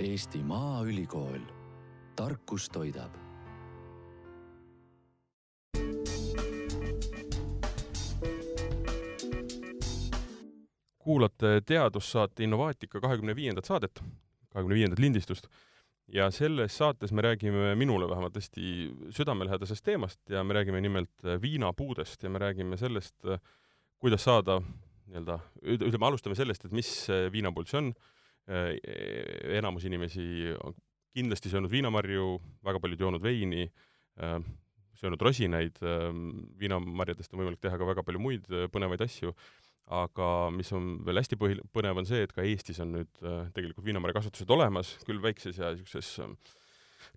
Eesti Maaülikool, tarkus toidab kuulate teadussaate Innovaatika kahekümne viiendat saadet, kahekümne viiendat lindistust ja selles saates me räägime minule vähemalt hästi südamelähedasest teemast ja me räägime nimelt viinapuudest ja me räägime sellest, kuidas saada nii-öelda, ütleme, alustame sellest, et mis viinapuud see on. Enamus inimesi on kindlasti söönud viinamarju, väga paljud joonud veini, söönud rosinaid, viinamarjadest on võimalik teha ka väga palju muid põnevaid asju. Aga mis on veel hästi põhi-, põnev, on see, et ka Eestis on nüüd äh, tegelikult viinamarjakasvatused olemas, küll väikses ja niisuguses äh,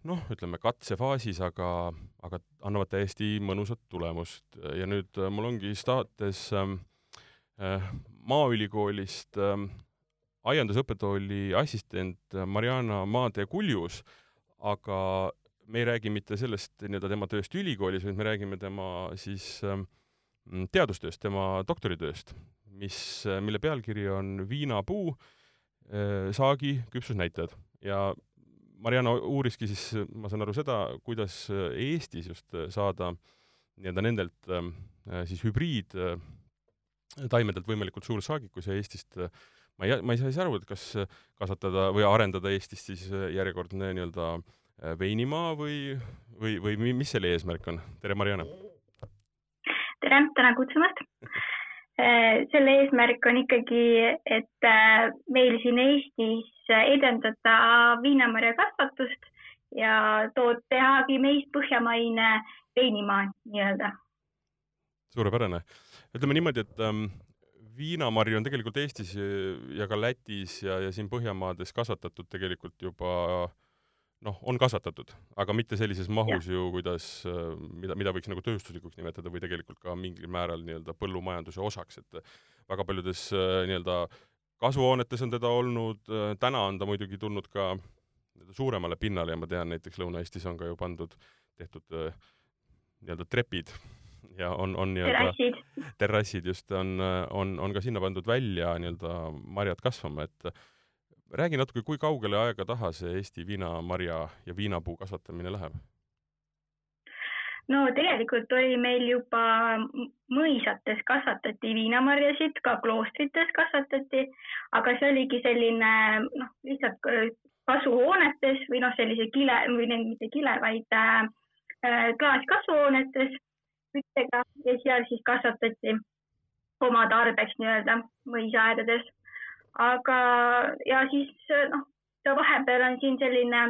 noh, ütleme katsefaasis, aga, aga annavad täiesti mõnusat tulemust. Ja nüüd äh, mul ongi saates ähm, äh, Maaülikoolist äh, aiandusõppetooli assistent Mariana Maade-Kuljus, aga me ei räägi mitte sellest nii-öelda tema tööst ülikoolis, vaid me räägime tema siis äh, teadustööst, tema doktoritööst mis, mille pealkiri on Viinapuu äh, saagi küpsusnäitajad. Ja Mariana uuriski siis, ma saan aru, seda, kuidas Eestis just saada nii-öelda nendelt äh, siis hübriid taimedelt võimalikult suur saagikus ja Eestist ma ei, ma ei saa siis aru, et kas kasvatada või arendada Eestis siis järjekordne nii-öelda äh, veinimaa või, või, või mis selle eesmärk on? tere, Mariana! tere, tänan kutsumast! Äh, selle eesmärk on ikkagi, et äh, meil siin Eestis edendada viinamarja kasvatust ja tood tehagi meist põhjamaine veinimaa nii-öelda. suurepärane. ütleme niimoodi, et ähm, viinamarju on tegelikult Eestis ja ka Lätis ja, ja siin Põhjamaades kasvatatud tegelikult juba noh, on kasvatatud, aga mitte sellises mahus ja. ju, kuidas, äh, mida, mida võiks nagu tööstuslikuks nimetada või tegelikult ka mingil määral nii-öelda põllumajanduse osaks, et väga paljudes äh, nii-öelda kasvuhoonetes on teda olnud, täna on ta muidugi tulnud ka suuremale pinnale ja ma tean, näiteks Lõuna-Eestis on ka ju pandud, tehtud nii-öelda trepid ja on, on nii-öelda terrassid just, on, on, on ka sinna pandud välja nii-öelda marjad kasvama, et räägi natuke, kui kaugele aega taha see Eesti viinamarja ja viinapuu kasvatamine läheb? no tegelikult oli meil juba mõisates kasvatati viinamarjasid, ka kloostrites kasvatati, aga see oligi selline noh, lihtsalt äh, kasvuhoonetes või noh, sellise kile või mitte kile, vaid äh, äh klaaskasvuhoonetes küttega ja seal siis kasvatati oma tarbeks nii-öelda mõisaaedades aga, ja siis noh, ta vahepeal on siin selline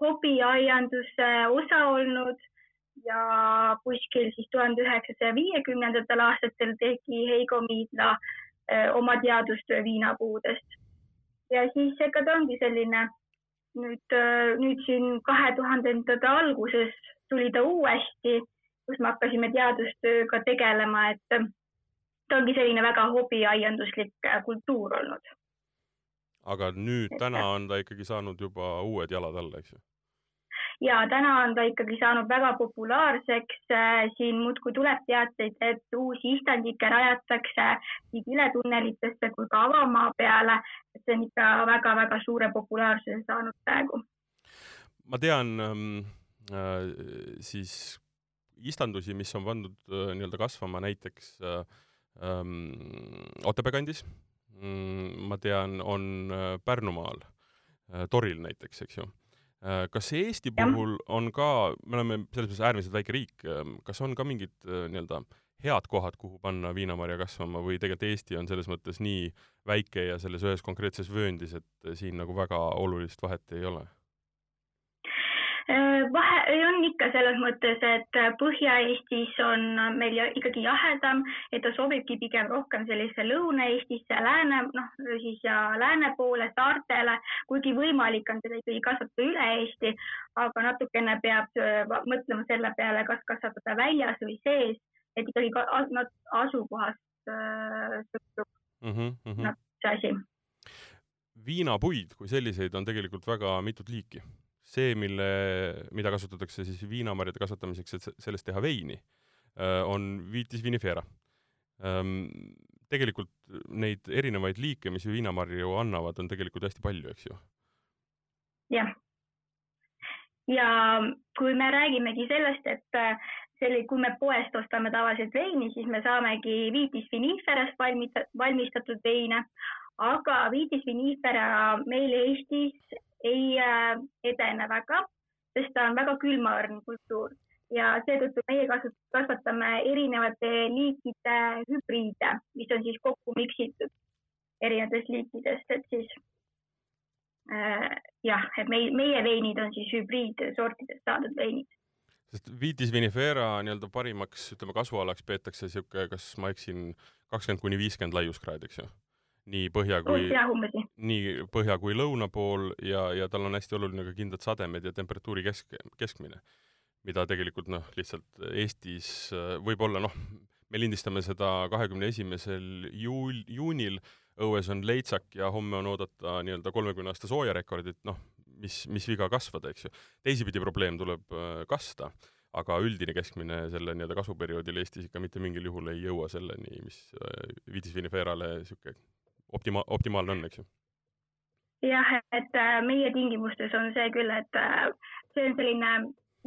hobiaianduse osa olnud ja kuskil siis tuhande üheksasaja viiekümnendatel aastatel tegi Heigo Miidla öö, oma teadustöö viinapuudest. ja siis ega ta ongi selline nüüd, nüüd siin kahe tuhandendate alguses tuli ta uuesti, kus me hakkasime teadustööga tegelema, et ta ongi selline väga hobiaianduslik kultuur olnud aga nüüd, täna on ta ikkagi saanud juba uued jalad alla, eks ju? ja täna on ta ikkagi saanud väga populaarseks. Äh, siin muudkui tuleb teateid, et uusi istandikke rajatakse nii kiletunnelitesse kui ka avamaa peale. et see on ikka väga-väga suure populaarsuse saanud praegu. ma tean ähm, äh, siis istandusi, mis on pandud äh, nii-öelda kasvama näiteks äh, ähm, Otepää kandis Mm, ma tean, on äh, Pärnumaal, Toril näiteks, eks ju. Kas Eesti puhul on ka, me oleme selles mõttes äärmiselt väike riik, kas on ka mingid nii-öelda head kohad, kuhu panna viinamarja kasvama või tegelikult Eesti on selles mõttes nii väike ja selles ühes konkreetses vööndis, et siin nagu väga olulist vahet ei ole? Vahe on ikka selles mõttes, et Põhja-Eestis on meil ikkagi jahedam, et ta sobibki pigem rohkem sellisesse Lõuna-Eestisse, lääne, noh siis ja lääne poole, saartele, kuigi võimalik on seda ikkagi kasvatada üle Eesti, aga natukene peab mõtlema selle peale, kas kasvatada väljas või sees, et ikkagi asukohast sõltub mm -hmm, mm -hmm. see asi. viinapuid kui selliseid on tegelikult väga mitut liiki see, mille, mida kasutatakse siis viinamarjade kasvatamiseks, et sellest teha veini, on Vitis vinifera. Tegelikult neid erinevaid liike, mis viinamarju annavad, on tegelikult hästi palju, eks ju jah. ja kui me räägimegi sellest, et äh, selline, kui me poest ostame tavaliselt veini, siis me saamegi viitis viniferast valmistatud veine, aga viitis vinifera meil Eestis ei äh, edene väga, sest ta on väga külmaõrn kultuur ja seetõttu meie kasvatame erinevate liikide hübriide, mis on siis kokku miksitud erinevatest liikidest, et siis äh, jah, et meie, meie veinid on siis hübriidsortidest saadud veinid. sest Vitis vinifera nii-öelda parimaks, ütleme, kasvualaks peetakse niisugune, kas ma eksin, kakskümmend kuni viiskümmend laiuskraadi, eks ju? Nii põhja kui, nii põhja kui lõuna pool ja, ja tal on hästi oluline ka kindlad sademed ja temperatuuri kesk, keskmine, mida tegelikult noh, lihtsalt Eestis äh, võib-olla noh, me lindistame seda kahekümne esimesel juul-, juunil, õues on leitsak ja homme on oodata nii-öelda kolmekümne aasta soojarekordit, noh, mis, mis viga kasvada, eks ju. teisipidi probleem tuleb äh, kasta, aga üldine keskmine selle nii-öelda kasvuperioodil Eestis ikka mitte mingil juhul ei jõua selleni, mis äh, Vitis viniferaale niisugune optima-, optimaalne on, eks ju jah, et äh, meie tingimustes on see küll, et see on selline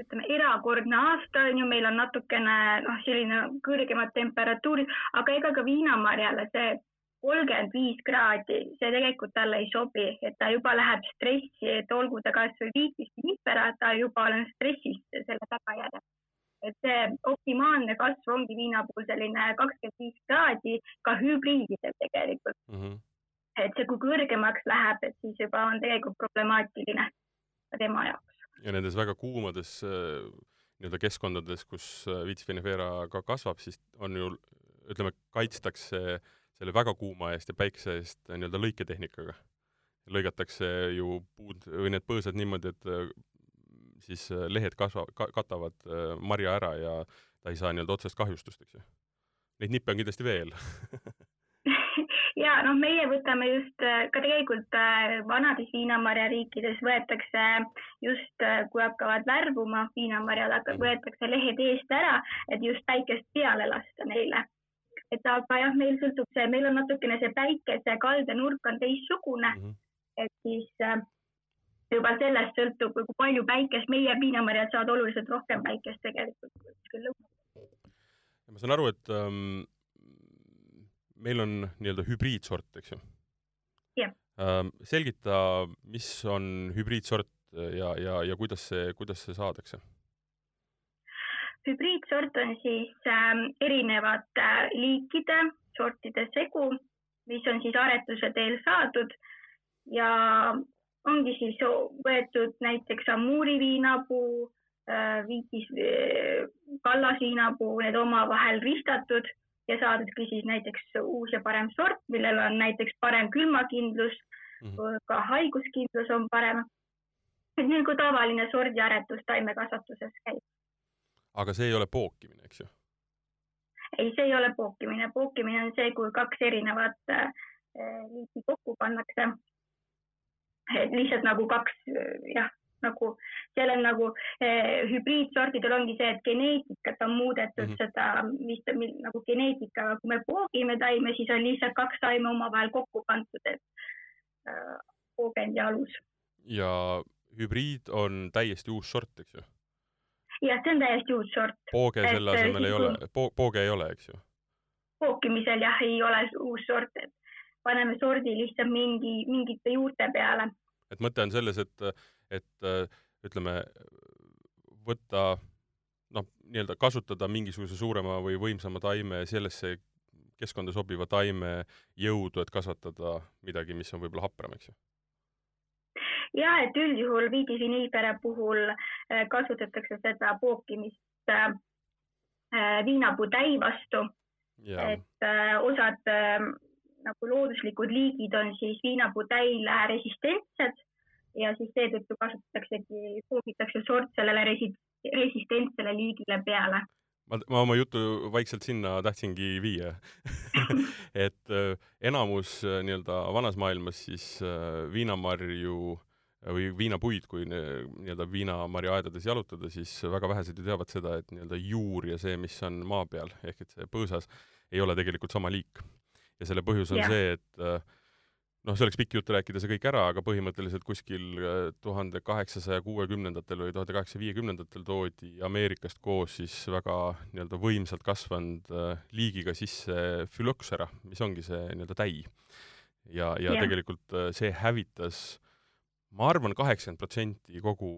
ütleme, erakordne aasta on ju, meil on natukene noh, selline kõrgemad temperatuurid, aga ega ka viinamarjale see kolmkümmend viis kraadi, see tegelikult talle ei sobi, et ta juba läheb stressi, et olgu ta kasvõi viitis nipera, ta juba on stressis selle tagajärjel. Et see optimaalne kasv ongi viina puhul selline kakskümmend viis kraadi ka hübriididel tegelikult mm. -hmm. et see, kui kõrgemaks läheb, et siis juba on tegelikult problemaatiline tema jaoks. ja nendes väga kuumades äh, nii-öelda keskkondades, kus äh, vitis vinifera ka kasvab, siis on ju ütleme, kaitstakse selle väga kuuma eest ja päikse eest nii-öelda lõiketehnikaga. lõigatakse ju puud või need põõsad niimoodi, et äh, siis äh, lehed kasva- ka,, katavad marja ära ja ta ei saa nii-öelda otsest kahjustust, eks ju. Neid nippe on kindlasti veel ja noh, meie võtame just ka tegelikult vanades viinamarja riikides võetakse just, kui hakkavad värvuma viinamarjad, mhm. võetakse lehed eest ära, et just päikest peale lasta neile et aga jah, meil sõltub see, meil on natukene see päikese kaldenurk on teistsugune mm, -hmm. et siis äh, juba sellest sõltub, kui palju päikest, meie piinamarjad saavad oluliselt rohkem päikest tegelikult kuskil lõunal. ma saan aru, et ähm, meil on nii-öelda hübriidsort, eks ju? jah ähm,. selgita, mis on hübriidsort ja, ja, ja kuidas see, kuidas see saadakse? hübriidsort on siis äh, erinevate äh, liikide sortide segu, mis on siis aretuse teel saadud ja ongi siis võetud näiteks Amuri viinapuu äh,, viitis äh, kallasviinapuu, need omavahel ristatud ja saadudki siis näiteks uus ja parem sort, millel on näiteks parem külmakindlus mm, -hmm. ka haiguskindlus on parem. et nagu tavaline sordiaretus taimekasvatuses käib aga see ei ole pookimine, eks ju? ei, see ei ole pookimine, pookimine on see, kui kaks erinevat äh, liiki kokku pannakse. Lihtsalt nagu kaks jah, nagu seal on nagu eh, hübriidsordidel ongi see, et geneetikat on muudetud mm -hmm. seda, mis nagu geneetikaga, kui me poogime taime, siis on lihtsalt kaks taime omavahel kokku pandud, et äh, poogend ja alus. ja hübriid on täiesti uus sort, eks ju? jah, see on täiesti uus sort. pooge selle asemel ei ole po, pooge ei ole, eks ju? pookimisel jah, ei ole uus sort, et paneme sordi lihtsalt mingi, mingite juurte peale. Et mõte on selles, et, et ütleme, võtta noh, nii-öelda kasutada mingisuguse suurema või võimsama taime sellesse keskkonda sobiva taime jõudu, et kasvatada midagi, mis on võib-olla hapram, eks ju ja et üldjuhul viidiviniilpere puhul äh, kasutatakse seda pookimist äh, äh, viinapuu täi vastu. et osad nagu looduslikud liigid on siis viinapuu täile resistentsed ja siis seetõttu kasutataksegi, poogitakse sort sellele resi-, resistentsele liigile peale ma, ma oma jutu vaikselt sinna tahtsingi viia et äh, enamus äh, nii-öelda vanas maailmas siis äh, viinamarju või viinapuid, kui nii-öelda viinamarjaaedades jalutada, siis väga vähesed ju teavad seda, et nii-öelda juur ja see, mis on maa peal, ehk et see põõsas, ei ole tegelikult sama liik. Ja selle põhjus on yeah. see, et noh, see oleks pikk jutt rääkida see kõik ära, aga põhimõtteliselt kuskil äh, tuhande kaheksasaja kuuekümnendatel või tuhande kaheksasaja viiekümnendatel toodi Ameerikast koos siis väga nii-öelda võimsalt kasvanud äh, liigiga sisse Phylloxera, mis ongi see nii-öelda täi. ja, ja yeah. tegelikult äh, see hävitas ma arvan, kaheksakümmend protsenti kogu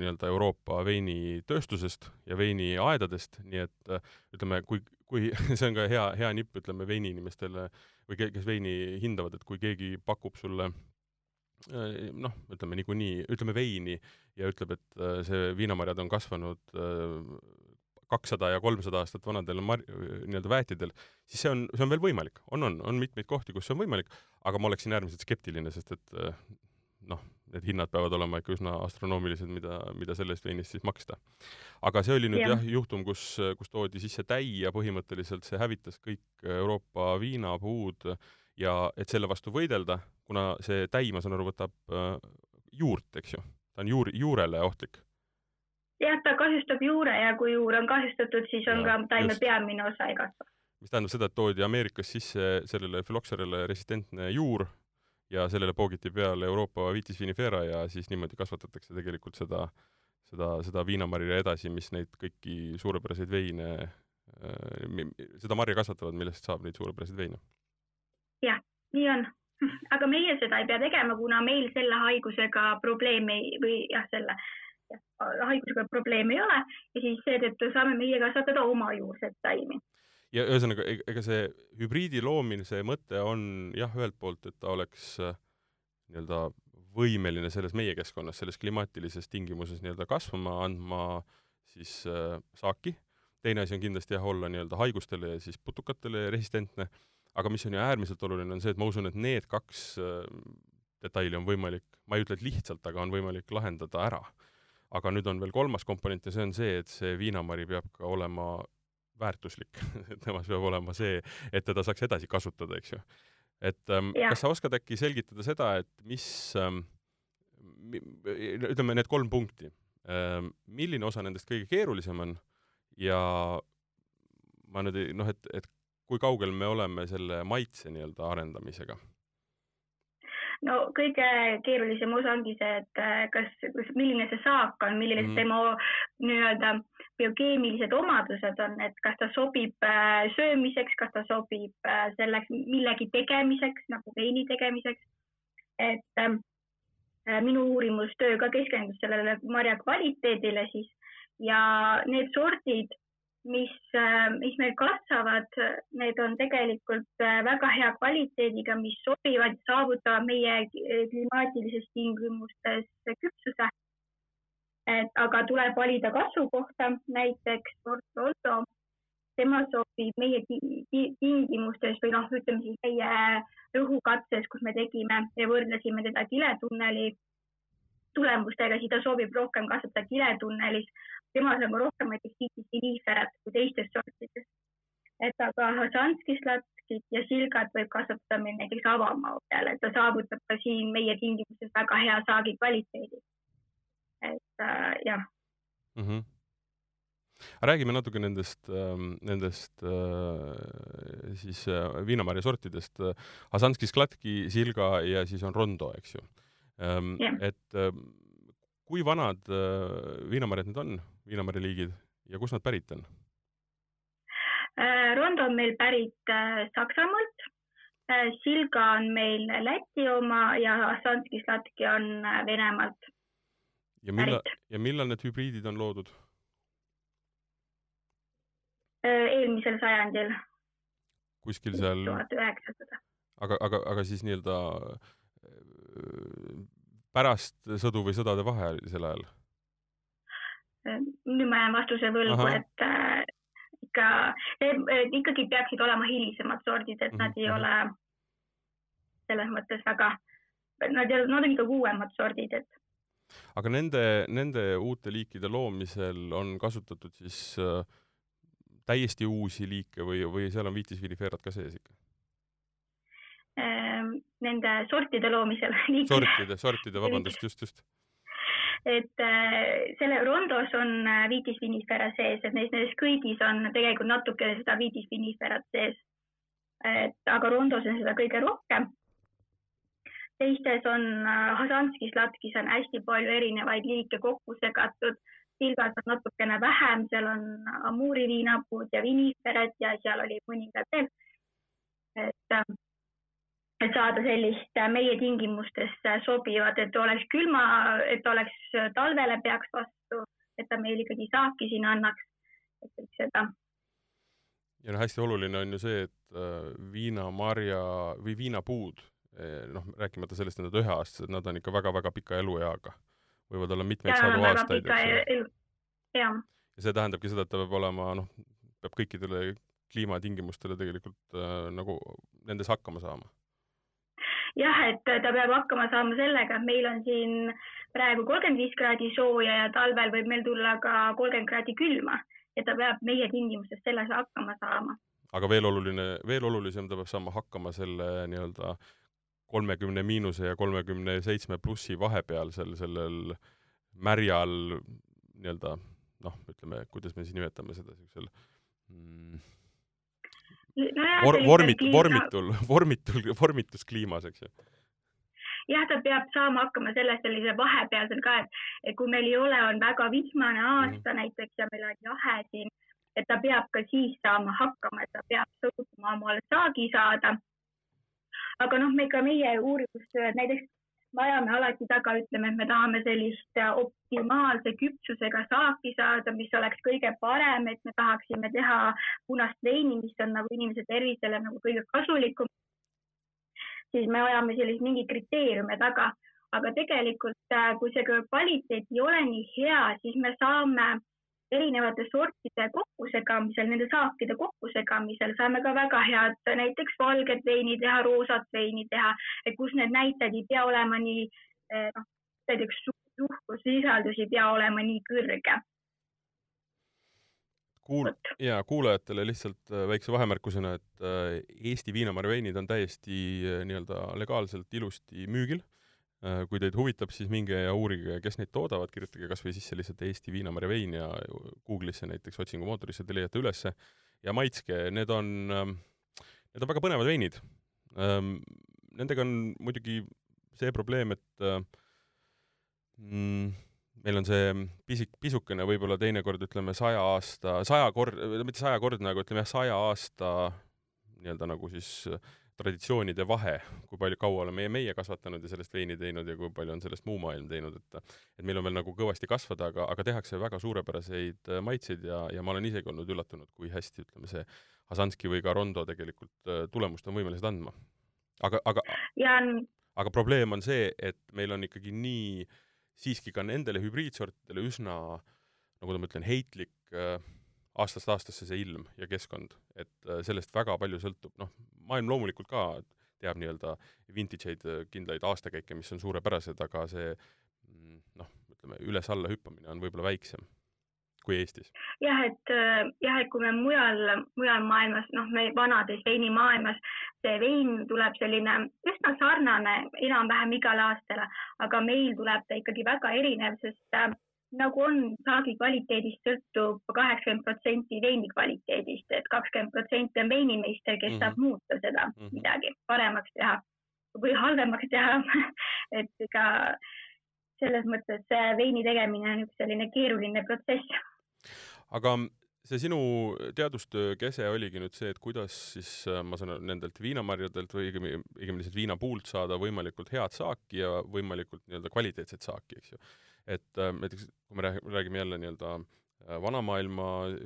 nii-öelda Euroopa veinitööstusest ja veiniaedadest, nii et ütleme, kui, kui see on ka hea, hea nipp, ütleme veiniinimestele äh, või kes veini hindavad, et kui keegi pakub sulle äh, noh, ütleme niikuinii, ütleme veini ja ütleb, et äh, see viinamarjad on kasvanud äh, kakssada ja kolmsada aastat vanadel mar-, nii-öelda väetidel, siis see on, see on veel võimalik. on, on, on mitmeid kohti, kus see on võimalik, aga ma oleksin äärmiselt skeptiline, sest et noh, need hinnad peavad olema ikka üsna astronoomilised, mida, mida selle eest veinist siis maksta. aga see oli nüüd ja. jah, juhtum, kus, kus toodi sisse täi ja põhimõtteliselt see hävitas kõik Euroopa viinapuud ja et selle vastu võidelda, kuna see täi, ma saan aru, võtab äh, juurt, eks ju, ta on juur, juurele ohtlik jah, ta kahjustab juure ja kui juur on kahjustatud, siis on ja, ka taime just. peamine osa ei kasva. mis tähendab seda, et toodi Ameerikas sisse sellele Phylloxerale resistentne juur ja sellele poogiti peale Euroopa Vitis vinifera ja siis niimoodi kasvatatakse tegelikult seda, seda, seda viinamarja edasi, mis neid kõiki suurepäraseid veine, äh, seda marja kasvatavad, millest saab neid suurepäraseid veine. jah, nii on. aga meie seda ei pea tegema, kuna meil selle haigusega probleemi või jah, selle haigusega probleemi ei ole ja siis seetõttu saame meie kasvatada oma juurset taimi ja ühesõnaga, e-, ega see hübriidi loomise mõte on jah, ühelt poolt, et ta oleks äh, nii-öelda võimeline selles meie keskkonnas, selles klimaatilises tingimuses nii-öelda kasvama, andma siis äh, saaki, teine asi on kindlasti jah, olla nii-öelda haigustele ja siis putukatele resistentne, aga mis on ju äärmiselt oluline, on see, et ma usun, et need kaks äh, detaili on võimalik, ma ei ütle, et lihtsalt, aga on võimalik lahendada ära. aga nüüd on veel kolmas komponent ja see on see, et see viinamari peab ka olema väärtuslik temas peab olema see, et teda saaks edasi kasutada, eks ju. et ähm, kas sa oskad äkki selgitada seda, et mis ähm,, ütleme need kolm punkti ähm,, milline osa nendest kõige keerulisem on ja ma nüüd ei, noh, et, et kui kaugel me oleme selle maitse nii-öelda arendamisega no kõige keerulisem osa ongi see, et äh, kas, kas, milline see saak on, milline mm. tema nii-öelda biokeemilised omadused on, et kas ta sobib äh, söömiseks, kas ta sobib äh, selleks millegi tegemiseks nagu veini tegemiseks. et äh, minu uurimustöö ka keskendus sellele marja kvaliteedile siis ja need sordid mis, mis meil kasvavad, need on tegelikult väga hea kvaliteediga, mis sobivad, saavutavad meie klimaatilises tingimustes küpsuse. Et aga tuleb valida kasvukohta, näiteks Porto, tema sobib meie tingimustes või noh, ütleme siis meie rõhukatses, kus me tegime ja võrdlesime teda kiletunneli tulemustega, siis ta sobib rohkem kasvatada kiletunnelis temas nagu rohkem näiteks tiitisiiniiferat kui teistes sortides. et aga Hasanskis latkid ja silgad võib kasvatada meil näiteks avamaa peal, et ta saavutab ka siin meie tingimustes väga hea saagi kvaliteedi. Et äh, jah mm. -hmm räägime natuke nendest, ähm, nendest äh, siis äh, viinamarja sortidest. Hasanski sklatki, silga ja siis on rondo, eks ju. Ähm, et ähm, kui vanad viinamarjad need on? viinamarja liigid ja kust nad pärit on? Äh, Rondo on meil pärit äh, Saksamaalt, äh, Silga on meil Läti oma ja Assanski Slatki on Venemaalt ja millal, ja millal need hübriidid on loodud? eelmisel sajandil. kuskil seal? tuhat üheksasada. aga, aga, aga siis nii-öelda pärast sõdu või sõdade vahelisel ajal? nüüd ma jään vastuse võlgu, et äh, ikka, ikkagi peaksid olema hilisemad sordid, et mm -hmm. nad ei mhm. ole selles mõttes väga, nad, nad on ikka uuemad sordid, et. Aga nende, nende uute liikide loomisel on kasutatud siis äh, täiesti uusi liike või, või seal on viitis viniferat ka sees ikka? Ehm, nende sortide loomisel. sortide, sortide, vabandust, just, just et äh, selle rondos on äh, viitis vinifera sees, et neis, nendes kõigis on tegelikult natuke seda viitis viniferat sees. et aga rondos on seda kõige rohkem. Teistes on Hasanskis latkis on hästi palju erinevaid liike kokku segatud. Silgas on natukene vähem, seal on amuuri viinapuud ja viniferet ja seal oli mõningad veel. et, et saada sellist meie tingimustesse sobivat, et oleks külma, et oleks talvele peaks vastu, et ta meil ikkagi saaki siin annaks, et kõik seda ja noh, hästi oluline on ju see, et äh, viinamarja või viinapuud, noh, rääkimata sellest, et nad on üheaastased, nad on ikka väga-väga pika elueaga. võivad olla mitmeid ja, sadu aastaid, eks ju. ja see tähendabki seda, et ta peab olema, noh, peab kõikidele kliimatingimustele tegelikult äh, nagu nendes hakkama saama. jah, et ta peab hakkama saama sellega, et meil on siin praegu kolmkümmend viis kraadi sooja ja talvel võib meil tulla ka kolmkümmend kraadi külma ja ta peab meie tingimustes selles hakkama saama. aga veel oluline, veel olulisem, ta peab saama hakkama selle nii-öelda kolmekümne miinuse ja kolmekümne seitsme plussi vahepeal sel, sellel märjal nii-öelda noh, ütleme, kuidas me siis nimetame seda siuksel mm, vor, vormit-, vormitul, vormitul, vormituskliimas, eks ju jah, ta peab saama hakkama selles sellise vahepealsel ka, et kui meil ei ole, on väga vihmane aasta mm. näiteks ja meil on jahe siin, et ta peab ka siis saama hakkama, et ta peab suutma omale saagi saada. Aga noh, me ka meie uurimustööd näiteks me ajame alati taga, ütleme, et me tahame sellist optimaalse küpsusega saaki saada, mis oleks kõige parem, et me tahaksime teha punast veini, mis on nagu inimese tervisele nagu kõige kasulikum. Siis me ajame sellist mingi kriteeriume taga, aga tegelikult äh, kui see kvaliteet ei ole nii hea, siis me saame erinevate sortide kokkusegamisel, nende saakide kokkusegamisel saame ka väga head näiteks valget veini teha, roosat veini teha, et kus need näitajad ei pea olema nii äh, noh, näiteks suhkrusisaldus ei pea olema nii kõrge kuul-, jaa, kuulajatele lihtsalt äh, väikse vahemärkusena, et äh, Eesti viinamarjaveinid on täiesti äh, nii-öelda legaalselt ilusti müügil. Kui teid huvitab, siis minge ja uurige, kes neid toodavad, kirjutage kas või sisse lihtsalt Eesti viinamarjavein ja Google'isse näiteks otsingumootorisse te leiate ülesse ja maitske, need on, ähm, need on väga põnevad veinid. Ähm, nendega on muidugi see probleem, et mm, meil on see pisik, pisukene võib-olla teinekord ütleme saja aasta, saja kord, mitte sajakordne, aga ütleme jah, saja aasta nii-öelda nagu siis traditsioonide vahe, kui palju kaua oleme meie, meie kasvatanud ja sellest veini teinud ja kui palju on sellest muu maailm teinud, et et meil on veel nagu kõvasti kasvada, aga, aga tehakse väga suurepäraseid maitseid ja, ja ma olen isegi olnud üllatunud, kui hästi, ütleme, see Hasanski või ka Rondo tegelikult äh, tulemust on võimelised andma. aga, aga ja... aga probleem on see, et meil on ikkagi nii äh, siiski ka nendele hübriidsortidele üsna, nagu ma ütlen, heitlik äh, aastast aastasse see ilm ja keskkond, et äh, sellest väga palju sõltub, noh, maailm loomulikult ka teab nii-öelda vintage eid äh, kindlaid aastakäike, mis on suurepärased, aga see mm, noh, ütleme üles-alla hüppamine on võib-olla väiksem kui Eestis? jah, et jah, et kui me mujal, mujal maailmas, noh, me vanades veinimaailmas see vein tuleb selline üsna sarnane enam-vähem igale aastale, aga meil tuleb ta ikkagi väga erinev, sest äh, nagu on saagi kvaliteedist sõltub kaheksakümmend protsenti veini kvaliteedist, et kakskümmend protsenti on veinimeister, kes mm -hmm. saab muuta seda mm -hmm. midagi paremaks teha või halvemaks teha et ega selles mõttes veini tegemine on üks selline keeruline protsess. aga see sinu teadustöö kese oligi nüüd see, et kuidas siis äh, ma saan nendelt viinamarjadelt või õigemini, õigemini lihtsalt viinapuult saada võimalikult head saaki ja võimalikult nii-öelda kvaliteetset saaki, eks ju. Et äh, näiteks kui me räägime jälle nii-öelda äh, vanamaailma äh,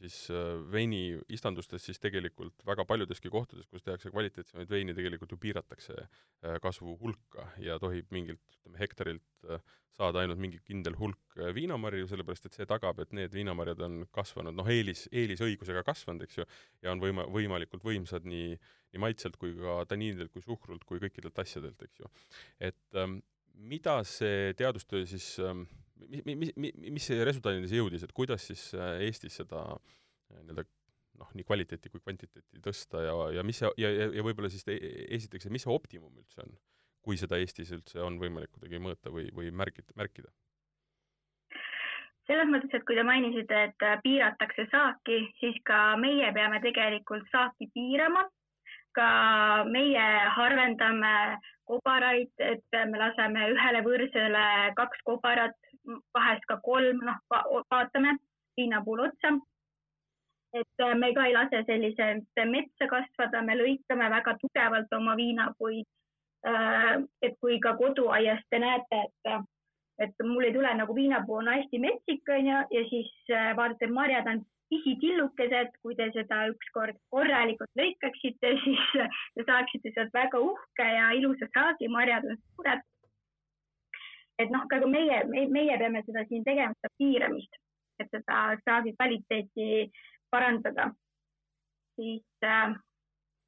siis veini istandustes, siis tegelikult väga paljudeski kohtades, kus tehakse kvaliteetsemaid veini, tegelikult ju piiratakse kasvu hulka ja tohib mingilt, ütleme, hektarilt saada ainult mingi kindel hulk viinamarju, sellepärast et see tagab, et need viinamarjad on kasvanud, noh, eelis, eelisõigusega kasvanud, eks ju, ja on võima-, võimalikult võimsad nii, nii maitselt kui ka taniinidelt kui suhkrult kui kõikidelt asjadelt, eks ju. et ähm, mida see teadustöö siis ähm, mis, mis, mis, mis see resultaadini jõudis, et kuidas siis äh, Eestis seda äh, nii-öelda noh, nii kvaliteeti kui kvantiteeti tõsta ja, ja mis see, ja, ja, ja võib-olla siis te, esiteks, et mis see optimum üldse on, kui seda Eestis üldse on võimalik kuidagi mõõta või, või märgida, märkida? selles mõttes, et kui te mainisite, et äh, piiratakse saaki, siis ka meie peame tegelikult saaki piirama. ka meie harvendame kobaraid, et me laseme ühele võrsele kaks kobarat, vahest ka kolm, noh va, vaatame viina puhul otsa. et me ka ei lase selliselt metsa kasvada, me lõikame väga tugevalt oma viinapuid. et kui ka koduaias te näete, et et mul ei tule nagu viinapuu on hästi metsik onju ja siis vaatate, marjad on pisitillukesed, kui te seda ükskord korralikult lõikaksite, siis te saaksite sealt väga uhke ja ilusa saagi, marjad on suured. et noh, ka meie, meie peame seda siin tegema, seda piiramist, et seda saagi kvaliteeti parandada. siis äh,,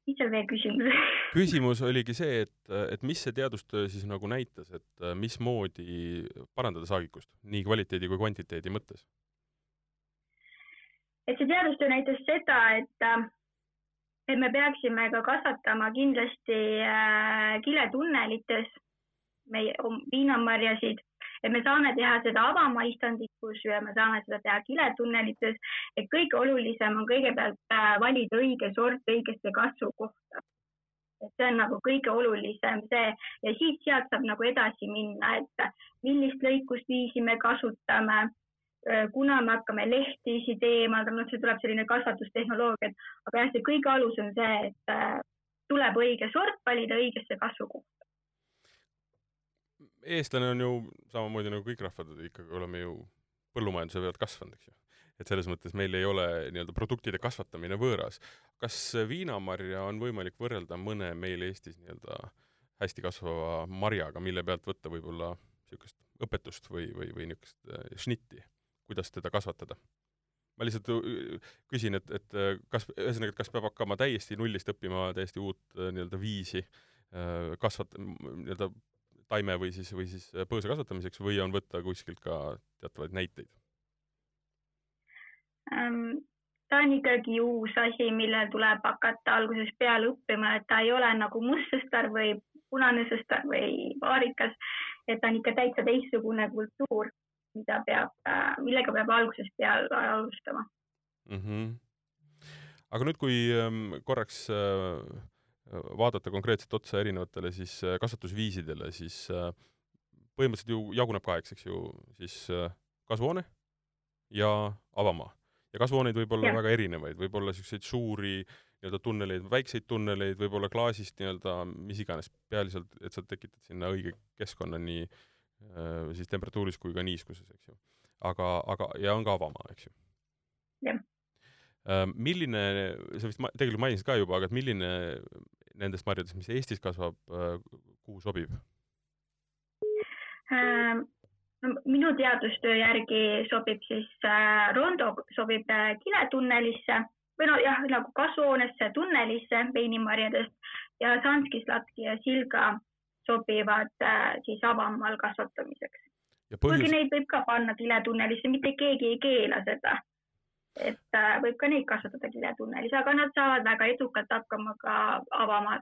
mis seal veel küsimus küsimus oligi see, et, et mis see teadustöö siis nagu näitas, et mismoodi parandada saagikust nii kvaliteedi kui kvantiteedi mõttes et see teadustöö näitas seda, et, äh, et me peaksime ka kasvatama kindlasti äh, kiletunnelites meie viinamarjasid, et me saame teha seda avamaistandikus ja me saame seda teha kiletunnelites, et kõige olulisem on kõigepealt äh, valida õige sort õigesse kasvukohta. et see on nagu kõige olulisem see. Ja siis sealt saab nagu edasi minna, et millist lõikusviisi me kasutame kuna me hakkame lehtisid eemaldama, noh, see tuleb selline kasvatustehnoloogia, aga jah, see kõige alus on see, et äh, tuleb õige sort valida õigesse kasvukohta. eestlane on ju samamoodi nagu kõik rahvad, ikkagi oleme ju põllumajanduse pealt kasvanud, eks ju. et selles mõttes meil ei ole nii-öelda produktide kasvatamine võõras. kas viinamarja on võimalik võrrelda mõne meil Eestis nii-öelda hästi kasvava marjaga, mille pealt võtta võib-olla niisugust õpetust või, või, või niisugust äh, šnitti? Kuidas teda kasvatada. ma lihtsalt äh, küsin, et, et äh, kas, ühesõnaga, et kas peab hakkama täiesti nullist õppima täiesti uut äh, nii-öelda viisi kasvat-, nii-öelda taime või siis, või siis põõsa kasvatamiseks või on võtta kuskilt ka teatavaid näiteid um,? ta on ikkagi uus asi, millel tuleb hakata algusest peale õppima, et ta ei ole nagu must sõstar või punane sõstar või vaarikas, et ta on ikka täitsa teistsugune kultuur mida peab, äh, millega peab algusest peale alustama mm. -hmm. aga nüüd, kui ähm, korraks äh, vaadata konkreetselt otsa erinevatele siis äh, kasvatusviisidele, siis põhimõtteliselt ju jaguneb kaheks, eks ju, siis kasvuhoone ja avamaa. ja kasvuhooneid võib olla ja. väga erinevaid, võib olla niisuguseid suuri nii-öelda tunneleid, väikseid tunneleid, võib-olla klaasist nii-öelda mis iganes, peaaliselt, et sa tekitad sinna õige keskkonna nii Äh, siis temperatuuris kui ka niiskuses, eks ju. aga, aga, ja on ka avamaa, eks ju. jah. Milline, sa vist ma, tegelikult mainisid ka juba, aga et milline nendest marjadest, mis Eestis kasvab, kuhu sobib ähm,? no minu teadustöö järgi sobib siis äh, rondo sobib äh, kiletunnelisse või no jah, nagu kasvuhoonesse, tunnelisse veinimarjadest ja Sanski, Slatki ja Silga sobivad äh, siis avamaal kasvatamiseks. Põhjus... kuigi neid võib ka panna kiletunnelisse, mitte keegi ei keela seda. et äh, võib ka neid kasvatada kiletunnelis, aga nad saavad väga edukalt hakkama ka avamaal.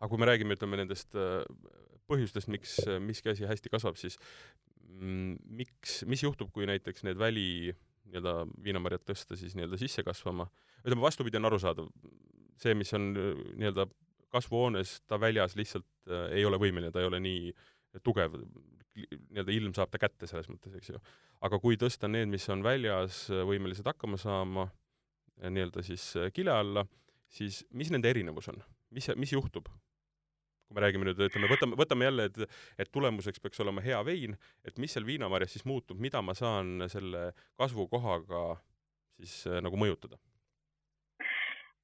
aga kui me räägime, ütleme nendest äh, põhjustest, miks miski asi hästi kasvab, siis mm, miks, mis juhtub, kui näiteks need väli nii-öelda viinamarjad tõsta siis nii-öelda sisse kasvama, ütleme vastupidi on arusaadav, see, mis on nii-öelda kasvuhoones, ta väljas lihtsalt äh, ei ole võimeline, ta ei ole nii tugev, nii-öelda ilm saab ta kätte selles mõttes, eks ju. aga kui tõsta need, mis on väljas äh, võimelised hakkama saama äh, nii-öelda siis äh, kile alla, siis mis nende erinevus on? mis, mis juhtub? kui me räägime nüüd, ütleme, võtame, võtame jälle, et, et tulemuseks peaks olema hea vein, et mis seal viinamarjas siis muutub, mida ma saan selle kasvukohaga siis nagu mõjutada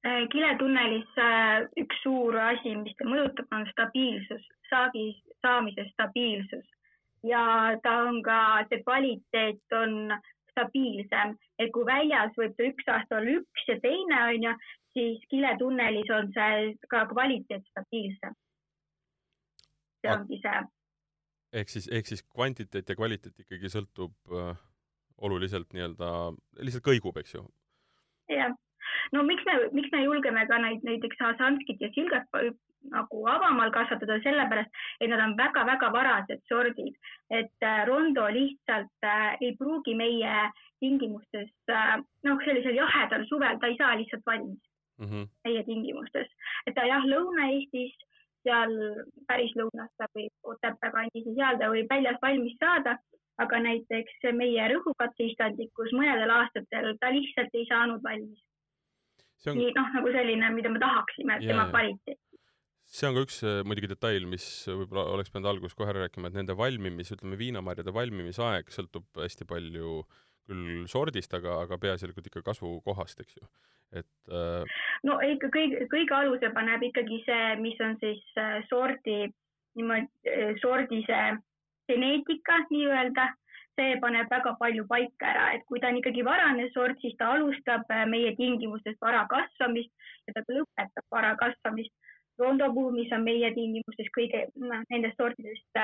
kiletunnelis äh, üks suur asi, mis ta mõjutab, on stabiilsus, saagi saamise stabiilsus ja ta on ka, see kvaliteet on stabiilsem, et kui väljas võib ta üks aasta olla üks ja teine on ju, siis kiletunnelis on see ka kvaliteet stabiilsem. see ongi see. ehk siis, ehk siis kvantiteet ja kvaliteet ikkagi sõltub äh, oluliselt nii-öelda, lihtsalt kõigub, eks ju? jah no miks me, miks me julgeme ka neid näiteks Hasanskit ja Silgat nagu avamaal kasvatada, sellepärast et nad on väga-väga varased sordid, et äh, rondo lihtsalt äh, ei pruugi meie tingimustes äh, noh, sellisel jahedal suvel ta ei saa lihtsalt valmis mm -hmm. meie tingimustes, et ta jah, Lõuna-Eestis seal päris lõunas ta võib Otepää kandis ja seal ta võib väljas valmis saada, aga näiteks meie rõhukatse istandikus mõnedel aastatel ta lihtsalt ei saanud valmis. On... nii noh, nagu selline, mida me tahaksime, et tema kvaliteet. See on ka üks äh, muidugi detail, mis võib-olla oleks pidanud alguses kohe ära rääkima, et nende valmimis, ütleme, viinamarjade valmimisaeg sõltub hästi palju küll sordist, aga, aga peaasjalikult ikka kasvukohast, eks ju. Et äh.... no ikka kõige, kõige aluse paneb ikkagi see, mis on siis äh, sordi, niimoodi äh, sordi see geneetika nii-öelda, see paneb väga palju paika ära, et kui ta on ikkagi varane sort, siis ta alustab äh, meie tingimustes vara kasvamist ja ta lõpetab vara kasvamist. Rondo puhul, mis on meie tingimustes kõige, noh, nendest sortidest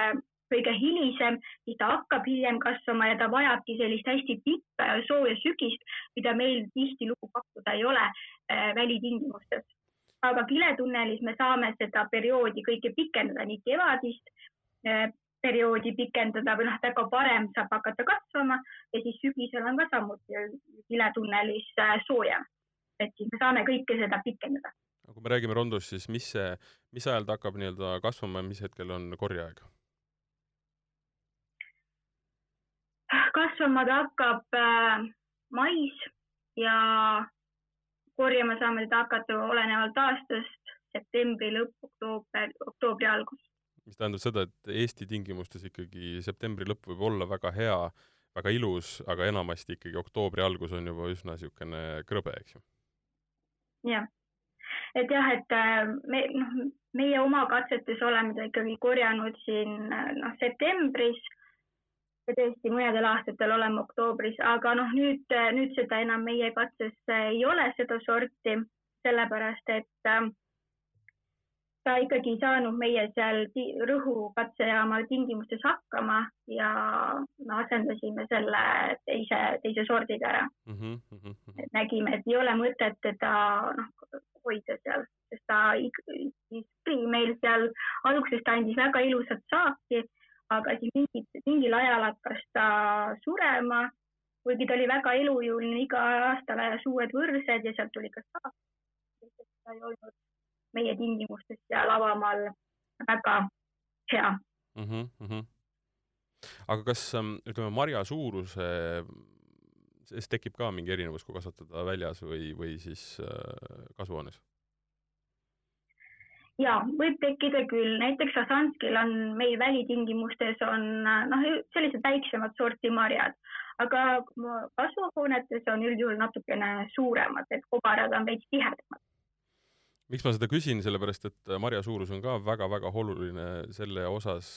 kõige hilisem, siis ta hakkab hiljem kasvama ja ta vajabki sellist hästi pikka ja sooja sügist, mida meil tihtilugu pakkuda ei ole äh, välitingimustes. aga kiletunnelis me saame seda perioodi kõike pikendada, nii kevadist äh, perioodi pikendada või noh, väga varem saab hakata kasvama ja siis sügisel on ka samuti kiletunnelis äh, soojem. et siis me saame kõike seda pikendada. kui me räägime rondust, siis mis see, mis ajal ta hakkab nii-öelda kasvama ja mis hetkel on korjeaeg? kasvama ta hakkab äh, mais ja korjama saame teda hakata olenevalt aastast septembri lõpp, oktoober, oktoobri algus. Mis tähendab seda, et Eesti tingimustes ikkagi septembri lõpp võib olla väga hea, väga ilus, aga enamasti ikkagi oktoobri algus on juba üsna niisugune krõbe, eks ju? jah, et jah, et äh, me, noh, meie oma katsetes oleme ta ikkagi korjanud siin noh, septembris ja tõesti mõnedel aastatel oleme oktoobris, aga noh, nüüd, nüüd seda enam meie katses ei ole, seda sorti, sellepärast et äh, ta ikkagi ei saanud meie seal Rõhu katsejaama tingimustes hakkama ja me asendasime selle teise, teise sordiga ära mm. -hmm. et nägime, et ei ole mõtet teda noh, hoida seal, sest ta ikkagi meil seal alguses ta andis väga ilusat saaki aga siis mingid, mingil ajal hakkas ta surema, kuigi ta oli väga elujõuline, iga aasta lajas uued võrsed ja sealt tuli ka saak. ta ei olnud meie tingimustes seal avamaal väga hea mm. -hmm, mm -hmm. aga kas ähm, ütleme, marja suuruse, siis tekib ka mingi erinevus, kui kasvatada väljas või, või siis äh, kasvuhoones? ja võib tekkida küll, näiteks Asanskil on meil välitingimustes on noh, sellised väiksemad sorti marjad, aga kasvuhoonetes on üldjuhul natukene suuremad, et kobarad on veits tihedamad. Miks ma seda küsin, sellepärast et marja suurus on ka väga-väga oluline selle osas,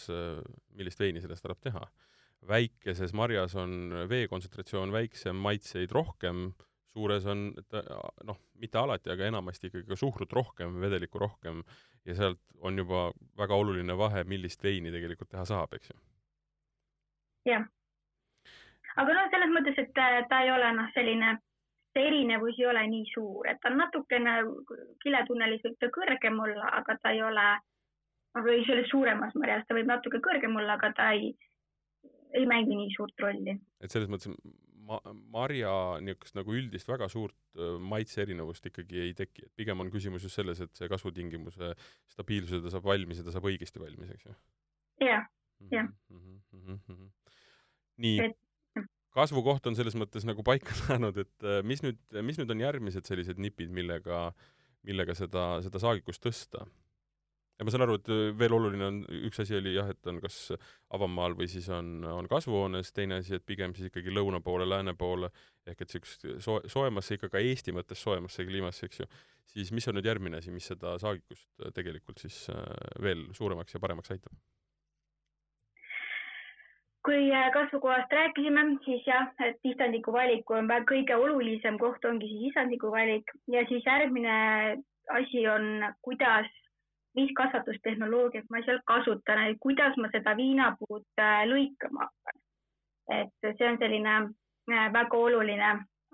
millist veini sellest tuleb teha. väikeses marjas on vee kontsentratsioon väiksem, maitseid rohkem suures on noh, mitte alati, aga enamasti ikkagi ka suhkrut rohkem, vedelikku rohkem ja sealt on juba väga oluline vahe, millist veini tegelikult teha saab, eks ju. jah. aga noh, selles mõttes, et ta ei ole noh, selline, see erinevus ei ole nii suur, et ta on natukene kiletunnelis võib ta kõrgem olla, aga ta ei ole, või selles suuremas marjas ta võib natuke kõrgem olla, aga ta ei, ei mängi nii suurt rolli. et selles mõttes ma-, marja niisugust nagu üldist väga suurt maitse erinevust ikkagi ei teki, et pigem on küsimus just selles, et see kasvutingimuse stabiilsuse ta saab valmis ja ta saab õigesti valmis, eks ju? jah, jah. Mhm, mhm, mhm, nii, kasvukoht on selles mõttes nagu paika saanud, et mis nüüd, mis nüüd on järgmised sellised nipid, millega, millega seda, seda saagikust tõsta? ja ma saan aru, et äh, veel oluline on, üks asi oli jah, et on kas avamaal või siis on, on kasvuhoones, teine asi, et pigem siis ikkagi lõuna poole, lääne poole, ehk et niisugust soo-, soojemasse, ikka ka Eesti mõttes soojemasse kliimasse, eks ju, siis mis on nüüd järgmine asi, mis seda saagikust äh, tegelikult siis äh, veel suuremaks ja paremaks aitab? Kui kasvukohast rääkisime, siis jah, et istandiku valik on kõige olulisem koht ongi siis istandiku valik ja siis järgmine asi on, kuidas mis kasvatustehnoloogiat ma seal kasutan, kuidas ma seda viinapuud äh, lõikama hakkan. et see on selline äh, väga oluline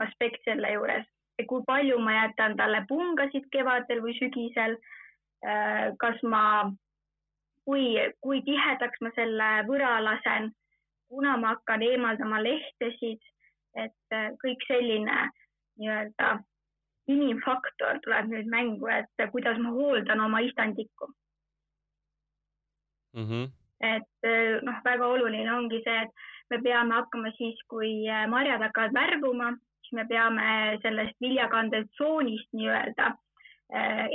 aspekt selle juures, kui palju ma jätan talle pungasid kevadel või sügisel. Äh, kas ma, kui, kui tihedaks ma selle võra lasen, kuna ma hakkan eemaldama lehtesid, et kõik selline nii-öelda inimfaktor tuleb nüüd mängu, et kuidas ma hooldan oma istandikku. mm. -hmm. et noh, väga oluline ongi see, et me peame hakkama siis, kui marjad hakkavad värvuma, siis me peame sellest viljakandetsoonist nii-öelda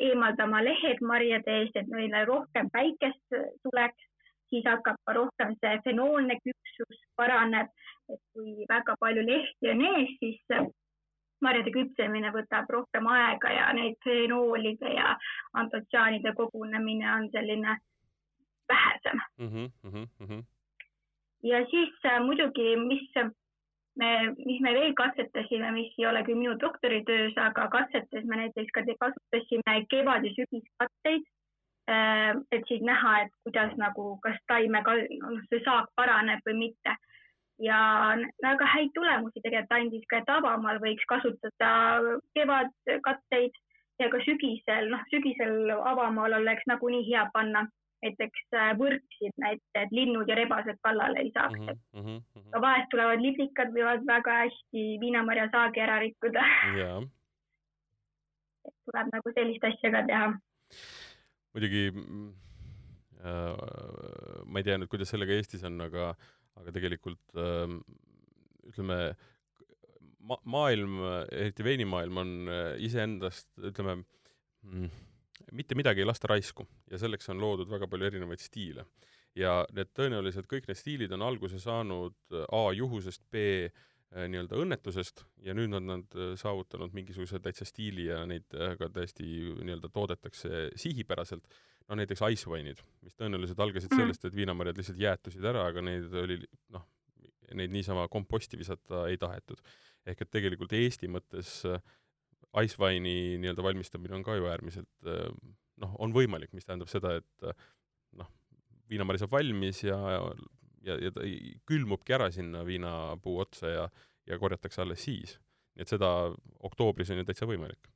eemaldama lehed marjade eest, et neile rohkem päikest tuleks, siis hakkab ka rohkem see fenoolne küpsus paraneb, et kui väga palju lehti on ees, siis marjade küpsemine võtab rohkem aega ja neid fenoolide ja antotsaanide kogunemine on selline vähesem mm. -hmm, mm -hmm. ja siis äh, muidugi, mis me, mis me veel katsetasime, mis ei ole küll minu doktoritöös, aga katsetes me näiteks ka kasutasime kevad- ja sügiskatteid. Äh, et siis näha, et kuidas nagu, kas taime, see saak paraneb või mitte ja väga häid tulemusi tegelikult andis ka, et avamaal võiks kasutada kevadkatteid ja ka sügisel, noh, sügisel avamaal oleks nagunii hea panna näiteks äh, võrksid, näiteks linnud ja rebased kallale ei saaks mm. -hmm, mm -hmm. vahest tulevad liblikad, võivad väga hästi viinamarja saagi ära rikkuda yeah. tuleb nagu sellist asja ka teha. Muidugi äh, ma ei tea nüüd, kuidas sellega Eestis on, aga äh, aga tegelikult ähm, ütleme, ma-, maailm, eriti veinimaailm on äh, iseendast, ütleme, mm, mitte midagi ei lasta raisku ja selleks on loodud väga palju erinevaid stiile. ja need tõenäoliselt, kõik need stiilid on alguse saanud äh, A juhusest, B äh, nii-öelda õnnetusest ja nüüd on nad saavutanud mingisuguse täitsa stiili ja neid ka täiesti nii-öelda toodetakse sihipäraselt no näiteks icewine'id, mis tõenäoliselt algasid mm. sellest, et viinamarjad lihtsalt jäätusid ära, aga neid oli noh, neid niisama komposti visata ei tahetud. ehk et tegelikult Eesti mõttes äh, icewine'i nii-öelda valmistamine on ka ju äärmiselt äh, noh, on võimalik, mis tähendab seda, et äh, noh, viinamari saab valmis ja, ja, ja ta külmubki ära sinna viinapuu otsa ja, ja korjatakse alles siis. nii et seda oktoobris on ju täitsa võimalik.